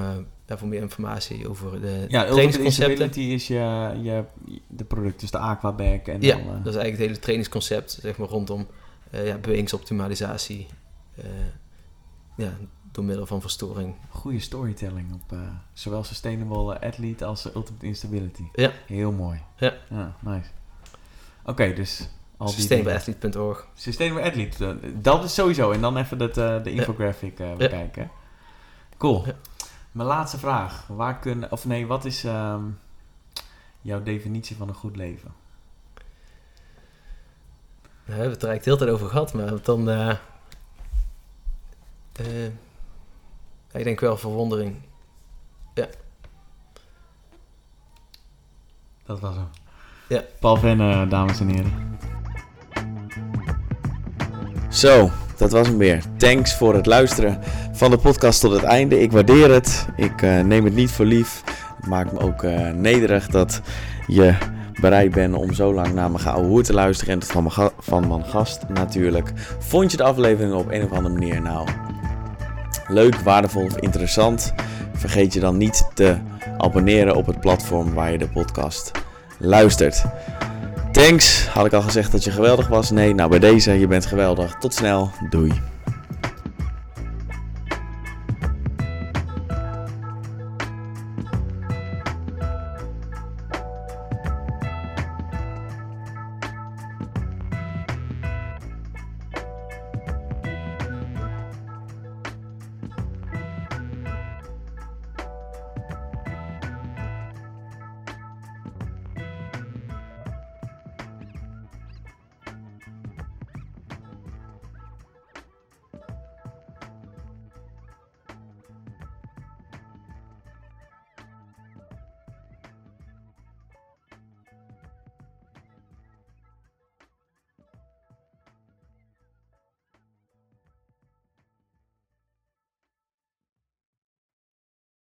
voor meer informatie over de ja, trainingsconcepten. is je, je, de product, dus de aquabag. En ja, dan, dat is eigenlijk het hele trainingsconcept zeg maar, rondom ja, bewegingsoptimalisatie. ja, door middel van verstoring. Goede storytelling op zowel Sustainable Athlete als Ultimate Instability. Ja. Heel mooi. Ja. ja nice. Oké, dus... Sustainableathlete.org. Sustainable Athlete, eh, dat is sowieso. En dan even dat, uh, de infographic uh, bekijken. Cool. Mijn laatste vraag. Waar kunnen, of nee, wat is um, jouw definitie van een goed leven? We hebben het er eigenlijk de hele tijd over gehad, maar dan... Uh, ik denk wel verwondering. Ja. Dat was hem. Ja. Paul Venne, dames en heren. Zo, dat was hem weer. Thanks voor het luisteren van de podcast tot het einde. Ik waardeer het. Ik uh, neem het niet voor lief. Het maakt me ook uh, nederig dat je bereid bent om zo lang naar mijn gouden hoer te luisteren. En dat van mijn, van mijn gast natuurlijk. Vond je de aflevering op een of andere manier nou leuk, waardevol of interessant? Vergeet je dan niet te abonneren op het platform waar je de podcast luistert. Thanks. Had ik al gezegd dat je geweldig was? Nee, nou bij deze, je bent geweldig. Tot snel. Doei.